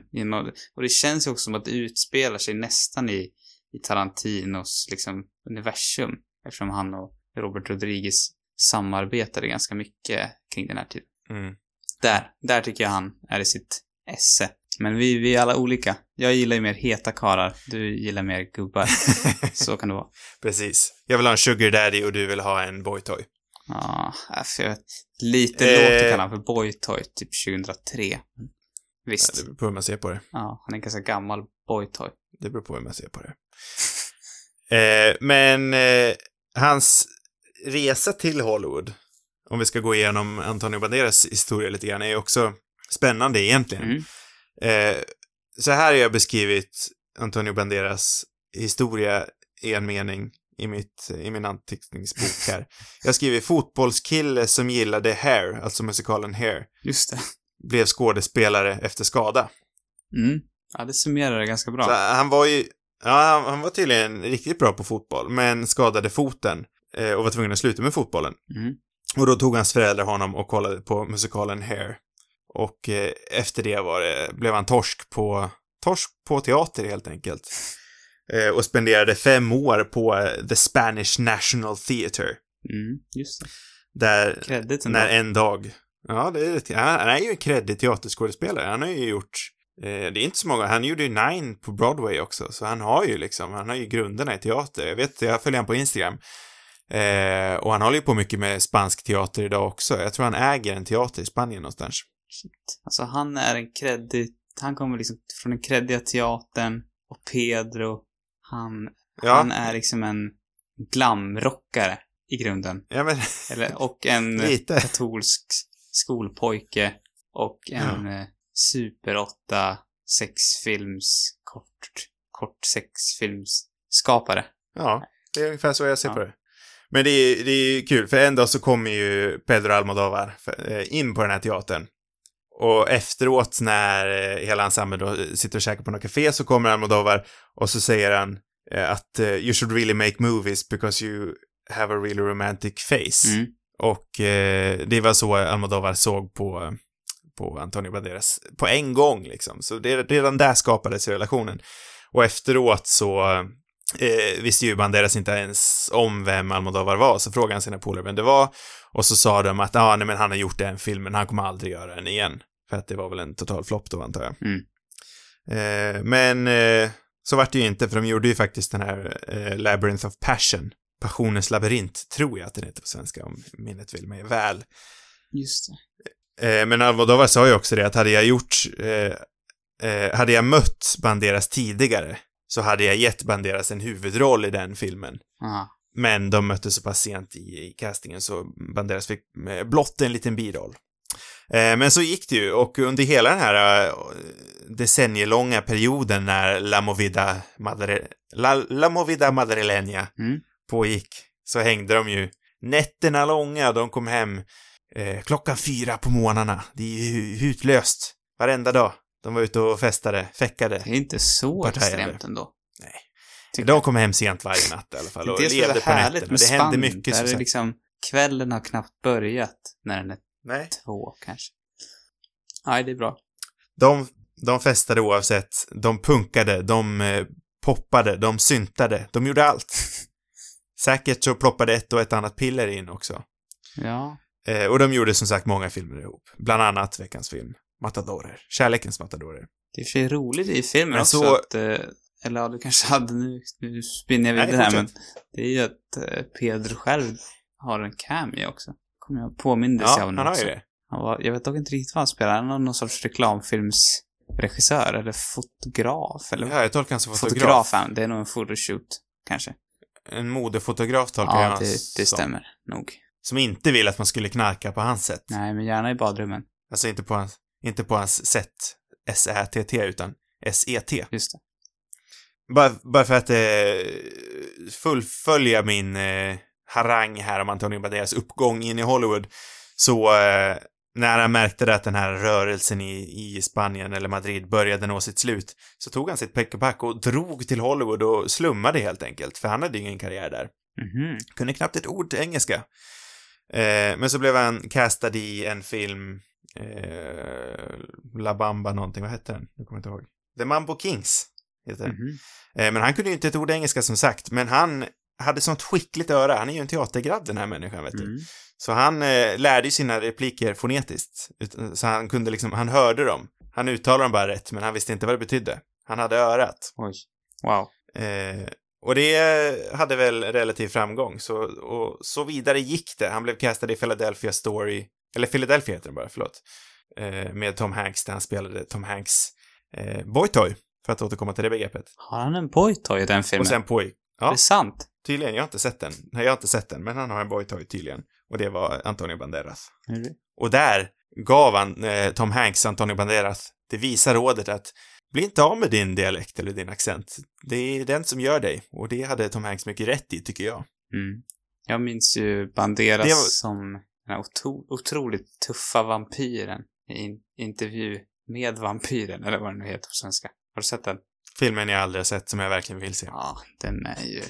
och det känns ju också som att det utspelar sig nästan i, i Tarantinos liksom universum. Eftersom han och Robert Rodriguez samarbetade ganska mycket kring den här tiden. Mm. Där, där tycker jag han är i sitt esse. Men vi, vi är alla olika. Jag gillar ju mer heta karar. Du gillar mer gubbar. Så kan det vara. Precis. Jag vill ha en sugar daddy och du vill ha en boytoy. Ja, för jag vet. Lite Eh. lågt att kalla honom för boytoy, typ 2003. Visst. Det beror på hur man ser på det. Ja, han är en ganska gammal boytoy. Det beror på hur man ser på det. Eh, men eh, hans resa till Hollywood, om vi ska gå igenom Antonio Banderas historia lite grann, är också spännande egentligen. Mm. Eh, så här har jag beskrivit Antonio Banderas historia i en mening i, mitt, i min anteckningsbok här. Jag skriver fotbollskille som gillade Hair, alltså musikalen Hair, Just det. blev skådespelare efter skada. Mm. Ja, det summerar det ganska bra. Så han var ju, ja, han, han var tydligen riktigt bra på fotboll, men skadade foten eh, och var tvungen att sluta med fotbollen. Mm. Och då tog hans föräldrar honom och kollade på musikalen Hair. Och eh, efter det var det, blev han torsk på, torsk på teater helt enkelt. Eh, och spenderade fem år på eh, The Spanish National Theatre. Mm. Just det. Där, Kredit när en dag, ja, det är, han, han är ju en kreddig teaterskådespelare. Han har ju gjort, eh, det är inte så många, han gjorde ju Nine på Broadway också, så han har ju liksom, han har ju grunderna i teater. Jag vet, jag följer honom på Instagram. Eh, och han håller ju på mycket med spansk teater idag också. Jag tror han äger en teater i Spanien någonstans. Shit. Alltså han är en kreddig, han kommer liksom från den kreddiga teatern och Pedro, han, Ja, han är liksom en glamrockare i grunden. ja men, Eller, och en Lite. katolsk skolpojke och en eh, super 8 sexfilms, kort, kort sexfilms skapare. ja, det är ungefär så jag ser Ja. på det. Men det är, det är kul, för en dag så kommer ju Pedro Almodovar eh, in på den här teatern. Och efteråt när eh, hela ensemblen då sitter och käkar på något café så kommer Almodovar och så säger han eh, att eh, you should really make movies because you have a really romantic face. Mm. Och eh, det var så Almodovar såg på, på Antonio Banderas på en gång liksom. Så det, redan där skapades relationen. Och efteråt så eh, visste ju Banderas inte ens om vem Almodovar var, så frågade han sina polare vem det var. Och så sa de att, ah, nej men han har gjort den filmen, han kommer aldrig göra den igen. För att det var väl en total flopp då, antar jag. Mm. Eh, men eh, så vart det ju inte, för de gjorde ju faktiskt den här eh, Labyrinth of Passion. Passionens labyrint, tror jag att den heter på svenska, om minnet vill mig väl. Just det. Eh, men Almodovar sa ju också det att hade jag gjort, eh, eh, hade jag mött Banderas tidigare så hade jag gett Banderas en huvudroll i den filmen. Aha. Men de möttes så pass sent i, i castingen så Banderas fick blott en liten biroll. Eh, men så gick det ju och under hela den här eh, decennielånga perioden när La Movida, Madre, La, La Movida Madrileña Mm. pågick så hängde de ju nätterna långa. De kom hem eh, klockan fyra på morgnarna. Det är ju hutlöst. Varenda dag. De var ute och festade, fäckade. Det är inte så extremt ändå. Nej. Tycker De kom hem sent varje natt i alla fall och det är så levde på nätterna. Det hände mycket där det sagt. liksom, kvällen har knappt börjat när den är Nej. två kanske. Nej, det är bra. De, de festade oavsett. De punkade, de eh, poppade, de syntade. De gjorde allt. Säkert så ploppade ett och ett annat piller in också. Ja. Eh, och de gjorde som sagt många filmer ihop. Bland annat veckans film, Matadorer. Kärlekens Matadorer. Det är för roligt i filmen Men också så- att, eh, eller ja, du kanske hade nu, nu spinner jag vidare här, men det är ju att eh, Pedro själv har en cameo också. Kommer jag påmindes Ja, jag av nu han har också. ju det. Han var, jag vet dock inte riktigt vad han spelar, han är någon sorts reklamfilmsregissör eller fotograf eller Ja, jag tolkar honom som fotograf. fotograf. han, det är nog en photoshoot kanske. En modefotograf tolkar jag Ja, honom det, det som. stämmer nog. Som inte vill att man skulle knarka på hans sätt. Nej, men gärna i badrummen. Alltså inte på hans, inte på hans sätt, S-Ä-T-T, utan S-E-T. Just det. Bara, bara för att eh, fullfölja min eh, harang här om Antonio Banderas uppgång in i Hollywood, så eh, när han märkte att den här rörelsen i, i Spanien eller Madrid började nå sitt slut, så tog han sitt peck och pack och drog till Hollywood och slummade helt enkelt, för han hade ju ingen karriär där. Mhm. Kunde knappt ett ord engelska. Eh, men så blev han castad i en film, eh, La Bamba någonting, vad hette den? Jag kommer inte ihåg. The Mambo Kings, heter den. Mhm. Eh, men han kunde ju inte ett ord engelska som sagt, men han hade sånt skickligt öra. Han är ju en teatergrabb den här människan, vet du. Mm. Så han eh, lärde ju sina repliker fonetiskt. Så han kunde liksom, han hörde dem. Han uttalade dem bara rätt, men han visste inte vad det betydde. Han hade örat. Oj. Wow. Eh, och det hade väl relativ framgång, så, och så vidare gick det. Han blev castad i Philadelphia Story, eller Philadelphia heter den bara, förlåt, eh, med Tom Hanks, där han spelade Tom Hanks eh, boytoy, för att återkomma till det begreppet. Har han en boytoy i den filmen? Och sen poj... Är Ja, det sant? Tydligen. Jag har inte sett den. Nej, jag har inte sett den, men han har en boytoy tydligen. Och det var Antonio Banderas. Det? Och där gav han eh, Tom Hanks Antonio Banderas det visa rådet att bli inte av med din dialekt eller din accent. Det är den som gör dig. Och det hade Tom Hanks mycket rätt i, tycker jag. Mm. Jag minns ju Banderas var- som den otro, otroligt tuffa vampyren i in, intervju med vampyren, eller vad det nu heter på svenska. Har du sett den? Filmen jag aldrig har sett som jag verkligen vill se. Ja, den är ju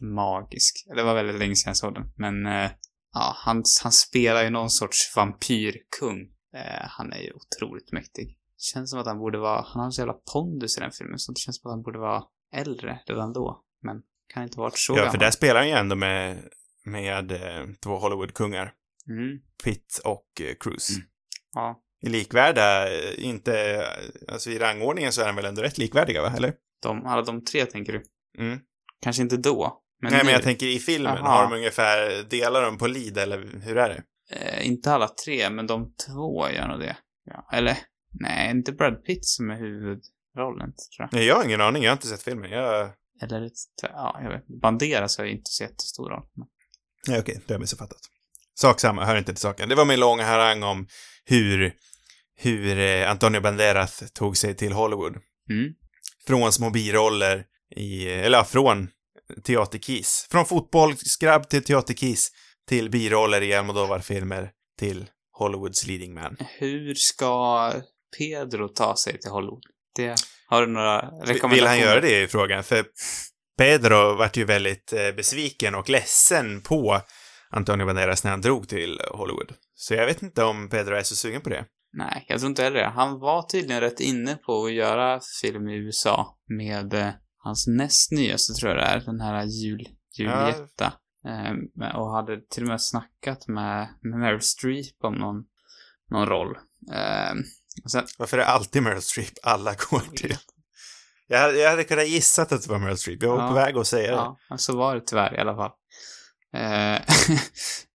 magisk. Det var väldigt länge sedan jag såg den, men eh, ja, han, han spelar ju någon sorts vampyrkung. Eh, han är ju otroligt mäktig. Känns som att han borde vara, han har så jävla pondus i den filmen, så det känns som att han borde vara äldre redan då. Men kan inte ha varit så Ja, gammal. för där spelar han ju ändå med, med eh, två Hollywood-kungar. Mm, Pitt och eh, Cruise. Mm. ja. I likvärda, eh, inte, alltså i rangordningen så är de väl ändå rätt likvärdiga, va? Eller? De, alla de tre tänker du? Mm. Kanske inte då, men Nej, nu. men jag tänker i filmen, Aha. har de ungefär, delar de på lead eller hur är det? eh, inte alla tre, men de två gör nog det. Ja, eller, nej, inte Brad Pitt som är huvudrollen, tror jag. Nej, jag har ingen aning, jag har inte sett filmen. Jag... Eller, ja, jag vet Banderas har ju inte så jättestor roll. Men... Nej, okej, det har jag missuppfattat. Sak samma, hör inte till saken. Det var min långa harang om hur, hur eh, Antonio Banderas tog sig till Hollywood. Mm. Från små biroller i, eller från teaterkis. Från fotbollsgrabb till teaterkis till biroller i Almodovar-filmer till Hollywoods leading man. Hur ska Pedro ta sig till Hollywood? Det, har du några rekommendationer? Vill han göra det i frågan? För Pedro vart ju väldigt eh, besviken och ledsen på Antonio Banderas när han drog till Hollywood. Så jag vet inte om Pedro är så sugen på det. Nej, jag tror inte heller det. Han var tydligen rätt inne på att göra film i USA med eh, hans näst nyaste tror jag det är, den här jul, Julietta. Eh, och hade till och med snackat med, med Meryl Streep om någon, någon roll. Eh, sen, Varför är det alltid Meryl Streep alla går till? Jag hade, jag hade kunnat gissat att det var Meryl Streep. Jag var Ja. på väg att säga det. Ja, så var det tyvärr i alla fall. Eh,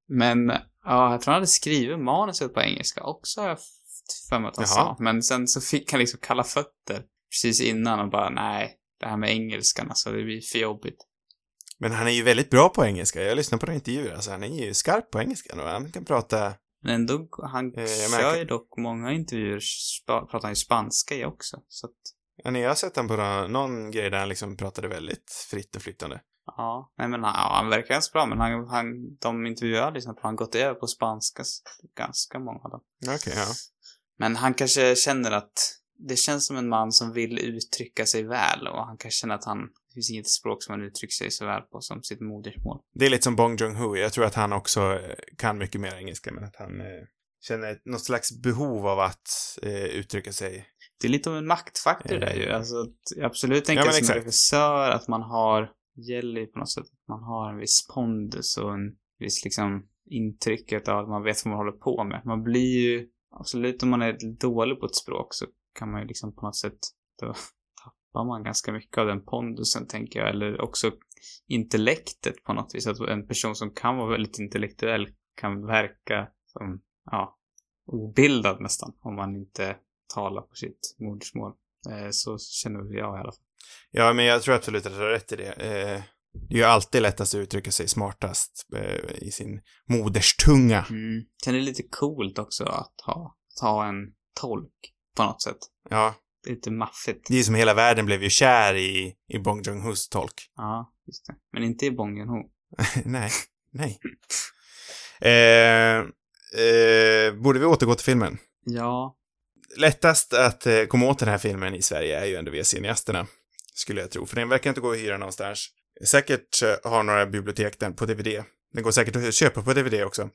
men, ja, jag tror han hade skrivit manuset på engelska också, har jag för mig att han sa. Men sen så fick han liksom kalla fötter precis innan och bara, nej, det här med engelskan, alltså, det blir för jobbigt. Men han är ju väldigt bra på engelska. Jag lyssnar på några intervjuer. Alltså, han är ju skarp på engelska och han kan prata... Men ändå, han Eh, jag kör ju dock många intervjuer, pratar han ju spanska i också. Så att, Ja, ni har sett honom på någon, någon grej där han liksom pratade väldigt fritt och flyttande. ja, nej men han, ja, han verkar ganska bra, men han, han, de intervjuer jag har lyssnat på, han gått över på spanska, ganska många av dem. Okej, ja. Men han kanske känner att det känns som en man som vill uttrycka sig väl och han kanske känner att han, det finns inget språk som han uttrycker sig så väl på som sitt modersmål. Det är lite som Bong Joon-Ho. Jag tror att han också eh, kan mycket mer engelska, men att han eh, känner något slags behov av att eh, uttrycka sig. Det är lite av en maktfaktor där ju. Alltså, att jag absolut tänker Ja, som exakt. regissör att man har, gäller ju på något sätt att man har en viss pondus och en viss liksom intrycket av att man vet vad man håller på med. Man blir ju, absolut om man är dålig på ett språk så kan man ju liksom på något sätt, då tappar man ganska mycket av den pondusen tänker jag. Eller också intellektet på något vis. Att en person som kan vara väldigt intellektuell kan verka som, ja, obildad nästan. Om man inte talar på sitt modersmål. Eh, så känner jag i alla fall. Ja, men jag tror absolut att du har rätt i det. Eh, det är ju alltid lättast att uttrycka sig smartast eh, i sin moderstunga. Mm. Sen är det lite coolt också att ha, att ha en tolk på något sätt. Ja, Det är lite maffigt. det är som hela världen blev ju kär i, i Bong Joon-Hos tolk. Ja, just det. Men inte i Bong Joon-Ho. nej, nej. Eh, eh, borde vi återgå till filmen? Ja, Lättast att eh, komma åt den här filmen i Sverige är ju ändå via cineasterna. Skulle jag tro, för den verkar inte gå att hyra någonstans. Säkert eh, har några bibliotek den på DVD. Den går säkert att köpa på DVD också.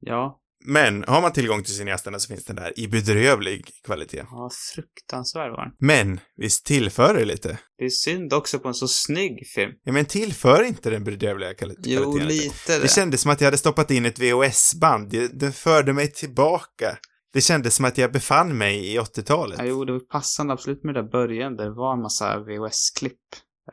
ja, Men har man tillgång till cineasterna så finns den där i bedrövlig kvalitet. ja, fruktansvärd var den. Men visst tillför det lite? Det är synd också på en så snygg film. Ja, men tillför inte den bedrövliga kvali- kvaliteten Jo, lite det. Det kändes som att jag hade stoppat in ett VHS-band. Det, det förde mig tillbaka. Det kändes som att jag befann mig i 80-talet. Ja, jo, det var passande absolut med det där början. där Det var en massa VHS-klipp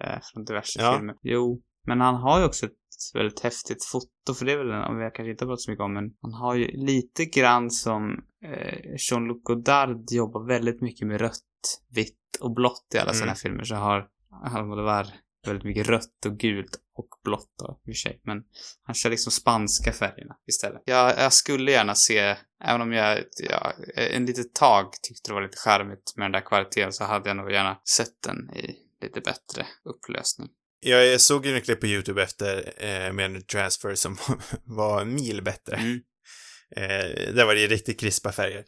eh, från diverse Ja. filmer. Jo, men han har ju också ett väldigt häftigt foto, för det är väl en, om vi kanske inte pratat så mycket om, men han har ju lite grann som eh, Jean-Luc Godard jobbar väldigt mycket med rött, vitt och blått i alla Mm. sina filmer, så har Almodovar väldigt mycket rött och gult och blått då, i och för sig. Men han kör liksom spanska färgerna istället. Jag, jag skulle gärna se, även om jag, ja, en litet tag tyckte det var lite charmigt med den där kvaliteten så hade jag nog gärna sett den i lite bättre upplösning. Jag såg ju en klipp på YouTube efter eh, med en transfer som var mil bättre. Mm. Eh, där var det ju riktigt krispa färger.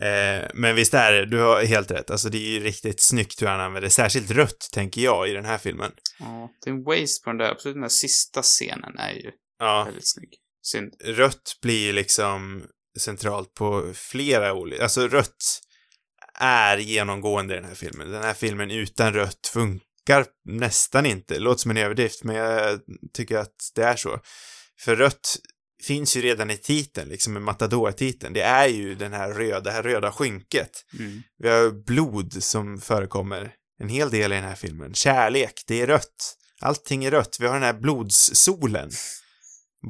Eh, men visst är det, du har helt rätt. Alltså det är ju riktigt snyggt hur han använder, särskilt rött tänker jag i den här filmen. Ja, det är en waste på den där, absolut den där sista scenen är ju Ja, väldigt snygg. Synd. rött blir ju liksom centralt på flera olika, alltså rött är genomgående i den här filmen. Den här filmen utan rött funkar nästan inte. Låter som en överdrift, men jag tycker att det är så. För rött finns ju redan i titeln, liksom i Matador-titeln. Det är ju den här röda, det här röda skynket. Mm. Vi har blod som förekommer en hel del i den här filmen. Kärlek, det är rött. Allting är rött. Vi har den här blodssolen.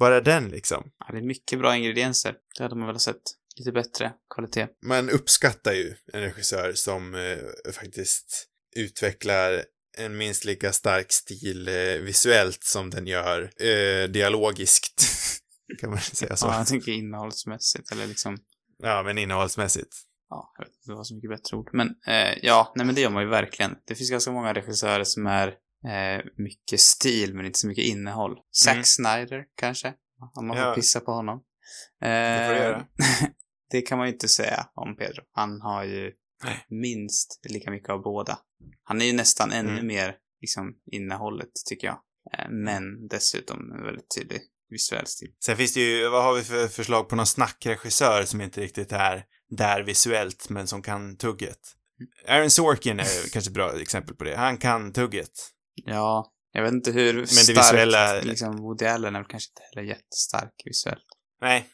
Bara den liksom. Ja, det är mycket bra ingredienser. Det hade man väl sett lite bättre kvalitet. Man uppskattar ju en regissör som eh, faktiskt utvecklar en minst lika stark stil eh, visuellt som den gör eh, dialogiskt. kan man säga så. Ja, Ja, jag tänker innehållsmässigt eller liksom men innehållsmässigt. ja, jag vet inte vad så mycket bättre ord. Men eh, ja, nej men det gör man ju verkligen. Det finns ganska många regissörer som är eh, mycket stil men inte så mycket innehåll. Zack Mm. Snyder kanske, om man får Ja. pissa på honom. Eh, Det får du göra. det kan man ju inte säga om Pedro. Han har ju Nej. minst lika mycket av båda. Han är ju nästan ännu Mm. mer liksom innehållet tycker jag. Eh, men dessutom en väldigt tydlig visuell stil. Sen finns det ju, vad har vi för förslag på någon snackregissör som inte riktigt är där visuellt men som kan tugget? Aaron Sorkin är kanske ett bra exempel på det. Han kan tugget. Ja, jag vet inte hur det starkt, visuella- liksom, Woody Allen är väl kanske inte heller jättestark visuellt. Nej,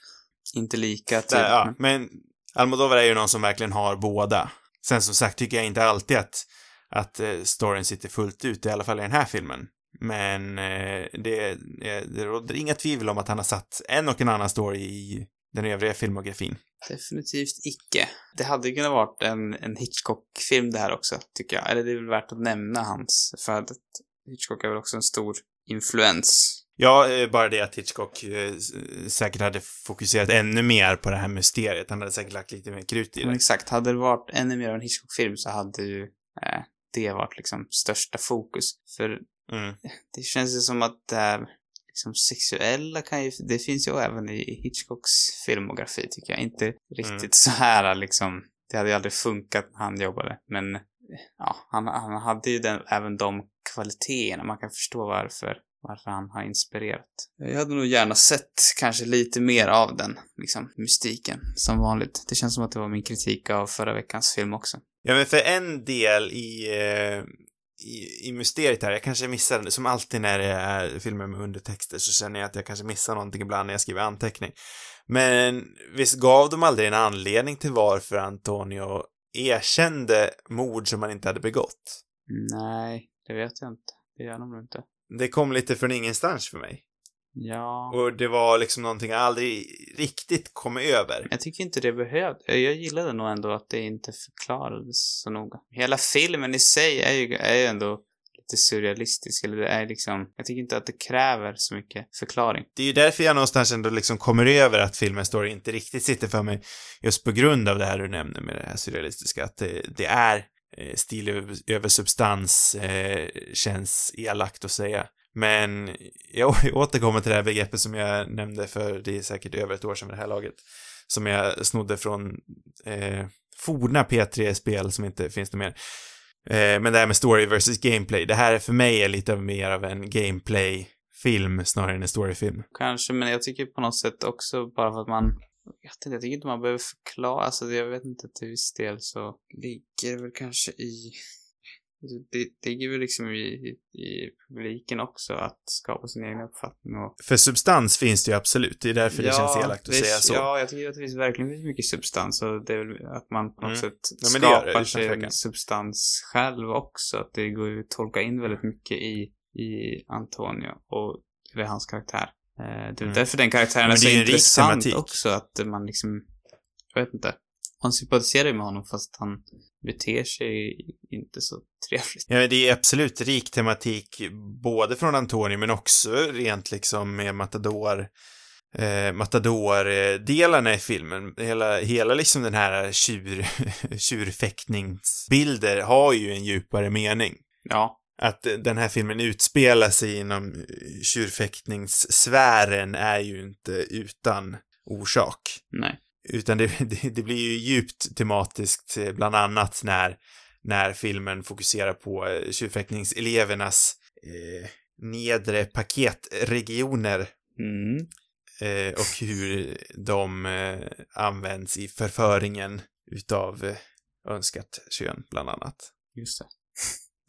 Inte lika där, tydligt. ja. Men Almodovar är ju någon som verkligen har båda. Sen som sagt tycker jag inte alltid att, att eh, storyn sitter fullt ut, i alla fall i den här filmen. Men eh, det, eh, det råder inga tvivel om att han har satt en och en annan story i den övriga filmografin. Definitivt icke. Det hade kunnat varit en, en Hitchcock-film det här också, tycker jag. Eller det är väl värt att nämna hans, för att Hitchcock är väl också en stor influens. Ja, bara det att Hitchcock säkert hade fokuserat ännu mer på det här mysteriet. Han hade säkert lagt lite mer krut i Men det. exakt, hade det varit ännu mer av en Hitchcock-film så hade ju eh, det varit liksom största fokus. För Mm. det känns ju som att det här liksom sexuella kan ju, det finns ju även i Hitchcocks filmografi tycker jag. Inte riktigt Mm. så här liksom, det hade ju aldrig funkat när han jobbade. Men ja, han, han hade ju den, även de kvaliteterna. Man kan förstå varför, varför han har inspirerat. Jag hade nog gärna sett kanske lite mer av den, liksom, mystiken, som vanligt. Det känns som att det var min kritik av förra veckans film också. Ja, men för en del i, eh, i, i mysteriet här, jag kanske missar, som alltid när det är filmer med undertexter så känner jag att jag kanske missar någonting ibland när jag skriver anteckning. Men visst gav de aldrig en anledning till varför Antonio erkände mord som han inte hade begått? Nej, det vet jag inte. Det gör de nog inte. Det kom lite från ingenstans för mig. Ja. Och det var liksom någonting jag aldrig riktigt kom över. Jag tycker inte det behövde. Jag gillade nog ändå att det inte förklarades så noga. Hela filmen i sig är ju, är ju ändå lite surrealistisk. Eller det är liksom, jag tycker inte att det kräver så mycket förklaring. Det är ju därför jag någonstans ändå liksom kommer över att filmens story inte riktigt sitter för mig just på grund av det här du nämner med det här surrealistiska. Att det, det är Eh, stil över, över substans, eh, känns elakt att säga. Men jag återkommer till det här begreppet som jag nämnde för det är säkert över ett år sedan vid det här laget. Som jag snodde från eh, forna P3-spel som inte finns det mer. Eh, men det här med story versus gameplay, det här är för mig är lite mer av en gameplay-film snarare än en storyfilm. Kanske, men jag tycker på något sätt också bara för att man jag, vet inte, jag tycker inte man behöver förklara, alltså jag vet inte, till viss del så ligger det väl kanske i det, det ligger väl liksom i, i, i publiken också att skapa sin egen uppfattning och För substans finns det ju absolut, det är därför det känns elakt att det- säga så. Ja, jag tycker att det finns verkligen finns mycket substans och det är väl att man på något Mm. sätt Ja, det det, skapar utan sig en substans själv också. Att det går ju att tolka in väldigt mycket i, i Antonio och eller hans karaktär. Eh, Det är Mm. därför den karaktären är det så är intressant tematik. också att man liksom, jag vet inte. Man sympatiserar ju med honom fast han beter sig inte så trevligt. Ja, det är absolut rik tematik, både från Antonio men också rent liksom med Matador, eh, Matador-delarna i filmen. Hela, hela liksom den här tjur, tjurfäktningsbilder har ju en djupare mening. Ja, Att den här filmen utspelar sig inom tjurfäktningssfären är ju inte utan orsak. nej. Utan det, det, det blir ju djupt tematiskt, eh, bland annat när, när filmen fokuserar på eh, tjurfäktningselevernas eh, nedre paketregioner Mm. eh, och hur de eh, används i förföringen utav eh, önskat kön, bland annat. Just det.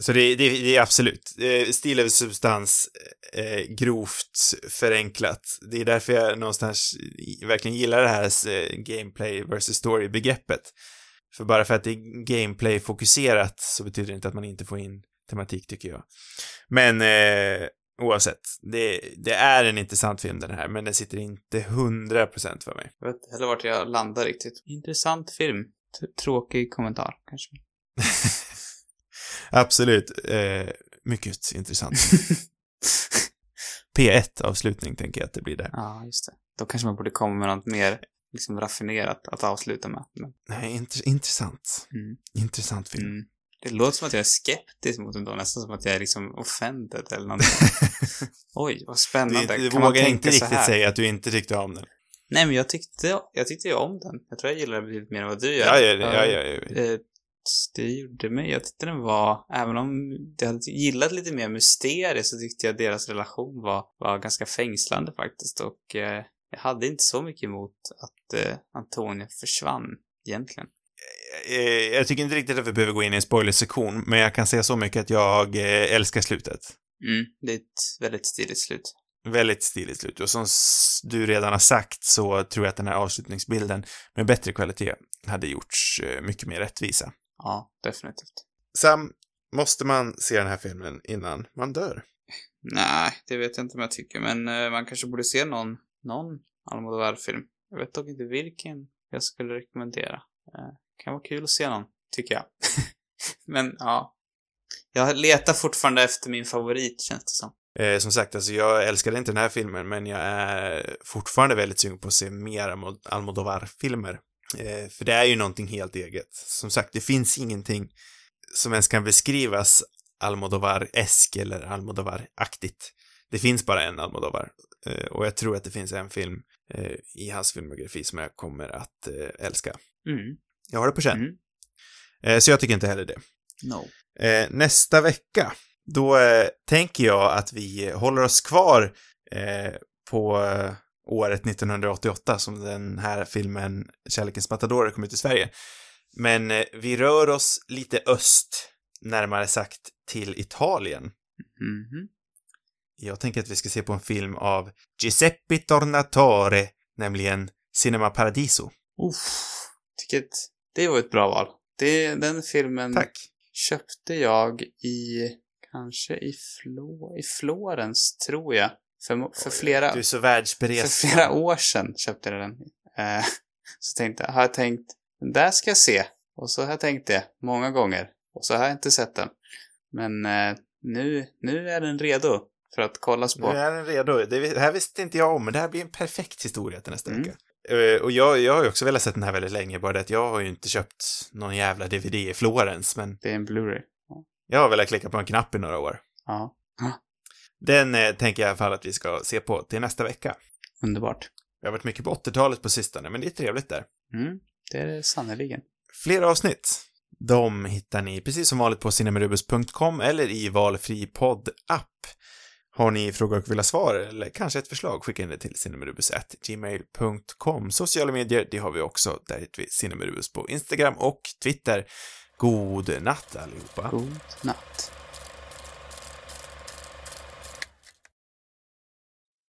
Så det, det, det är absolut. Eh, Stil över substans, eh, grovt förenklat. Det är därför jag någonstans verkligen gillar det här eh, gameplay versus story-begreppet. För bara för att det är gameplay-fokuserat så betyder det inte att man inte får in tematik, tycker jag. Men eh, oavsett, det, det är en intressant film den här, men den sitter inte 100% för mig. Jag vet inte heller vart jag landar riktigt. Intressant film. Tråkig kommentar, kanske. Absolut, eh, mycket intressant. P1-avslutning tänker jag att det blir där. Ja, just det. Då kanske man borde komma med något mer liksom raffinerat att avsluta med. Men, Nej, int- intressant. mm. Intressant film. Mm. Det låter som att jag är skeptisk mot den då, nästan som att jag är liksom offended eller någonting. Oj, vad Du, spännande. du kan man vågar inte riktigt säga att du inte tyckte om den. Nej, men jag tyckte, jag tyckte ju om den. Jag tror jag gillar den betydligt mer än vad du gör. Ja, ja, ja, ja, ja. Eh, Det gjorde mig. Jag tyckte den var, även om jag hade gillat lite mer mysterier så tyckte jag deras relation var, var ganska fängslande faktiskt. Och eh, jag hade inte så mycket emot att eh, Antonio försvann egentligen. eh, jag tycker inte riktigt att vi behöver gå in i en spoilersektion, men jag kan säga så mycket att jag eh, älskar slutet. Mm, det är ett väldigt stiligt slut. Väldigt stiligt slut. Och som du redan har sagt så tror jag att den här avslutningsbilden med bättre kvalitet hade gjorts eh, mycket mer rättvisa. Ja, definitivt. Sam, måste man se den här filmen innan man dör? Nej, det vet jag inte om jag tycker, men eh, man kanske borde se någon, någon Almodovar-film. Jag vet dock inte vilken jag skulle rekommendera. Eh, kan vara kul att se någon, tycker jag. men ja. Jag letar fortfarande efter min favorit, känns det som. Eh, som sagt, alltså jag älskade inte den här filmen, men jag är fortfarande väldigt sugen på att se mer Almo- Almodovar-filmer. Eh, för det är ju någonting helt eget. Som sagt, det finns ingenting som ens kan beskrivas Almodovar-esk eller Almodovar-aktigt. Det finns bara en Almodovar. Eh, och jag tror att det finns en film eh, i hans filmografi som jag kommer att eh, älska. Mm. Jag har det på känn. Mm. Eh, så jag tycker inte heller det. No. Eh, nästa vecka, då tänker jag att vi håller oss kvar på året 1988 som den här filmen Kärlekens Matadorer kom ut i Sverige. Men eh, vi rör oss lite öst, närmare sagt till Italien. Mhm. Jag tänker att vi ska se på en film av Giuseppe Tornatore, nämligen Cinema Paradiso. Uff. Att det var ett bra val. Det, den filmen Tack. köpte jag i, kanske i, Flå, i Florens, tror jag. För, för flera, Du är så för flera år sedan köpte jag den. Eh, så tänkte har jag tänkt, den där ska jag se. Och så har jag tänkt det många gånger. Och så har jag inte sett den. Men eh, nu, nu är den redo för att kollas Nu på. är den redo. Det, det här visste inte jag om, men det här blir en perfekt historia till nästa Mm. vecka. Eh, och jag, jag har ju också velat se den här väldigt länge, bara det att jag har ju inte köpt någon jävla DVD i Florens, men Det är en Blu-ray. jag har velat klicka på en knapp i några år. Ja, Den eh, tänker jag i alla fall att vi ska se på till nästa vecka. underbart. Jag har varit mycket på 80-talet på sistone, men det är trevligt där. Mm, det är det sannerligen. Fler avsnitt, de hittar ni precis som vanligt på cinemarubus.com eller i valfri podd-app. Har ni frågor och vill ha svar eller kanske ett förslag, skicka in det till cinemarubus.gmail.com. Sociala medier, det har vi också. Där heter vi cinemarubus på Instagram och Twitter. God natt allihopa. God natt.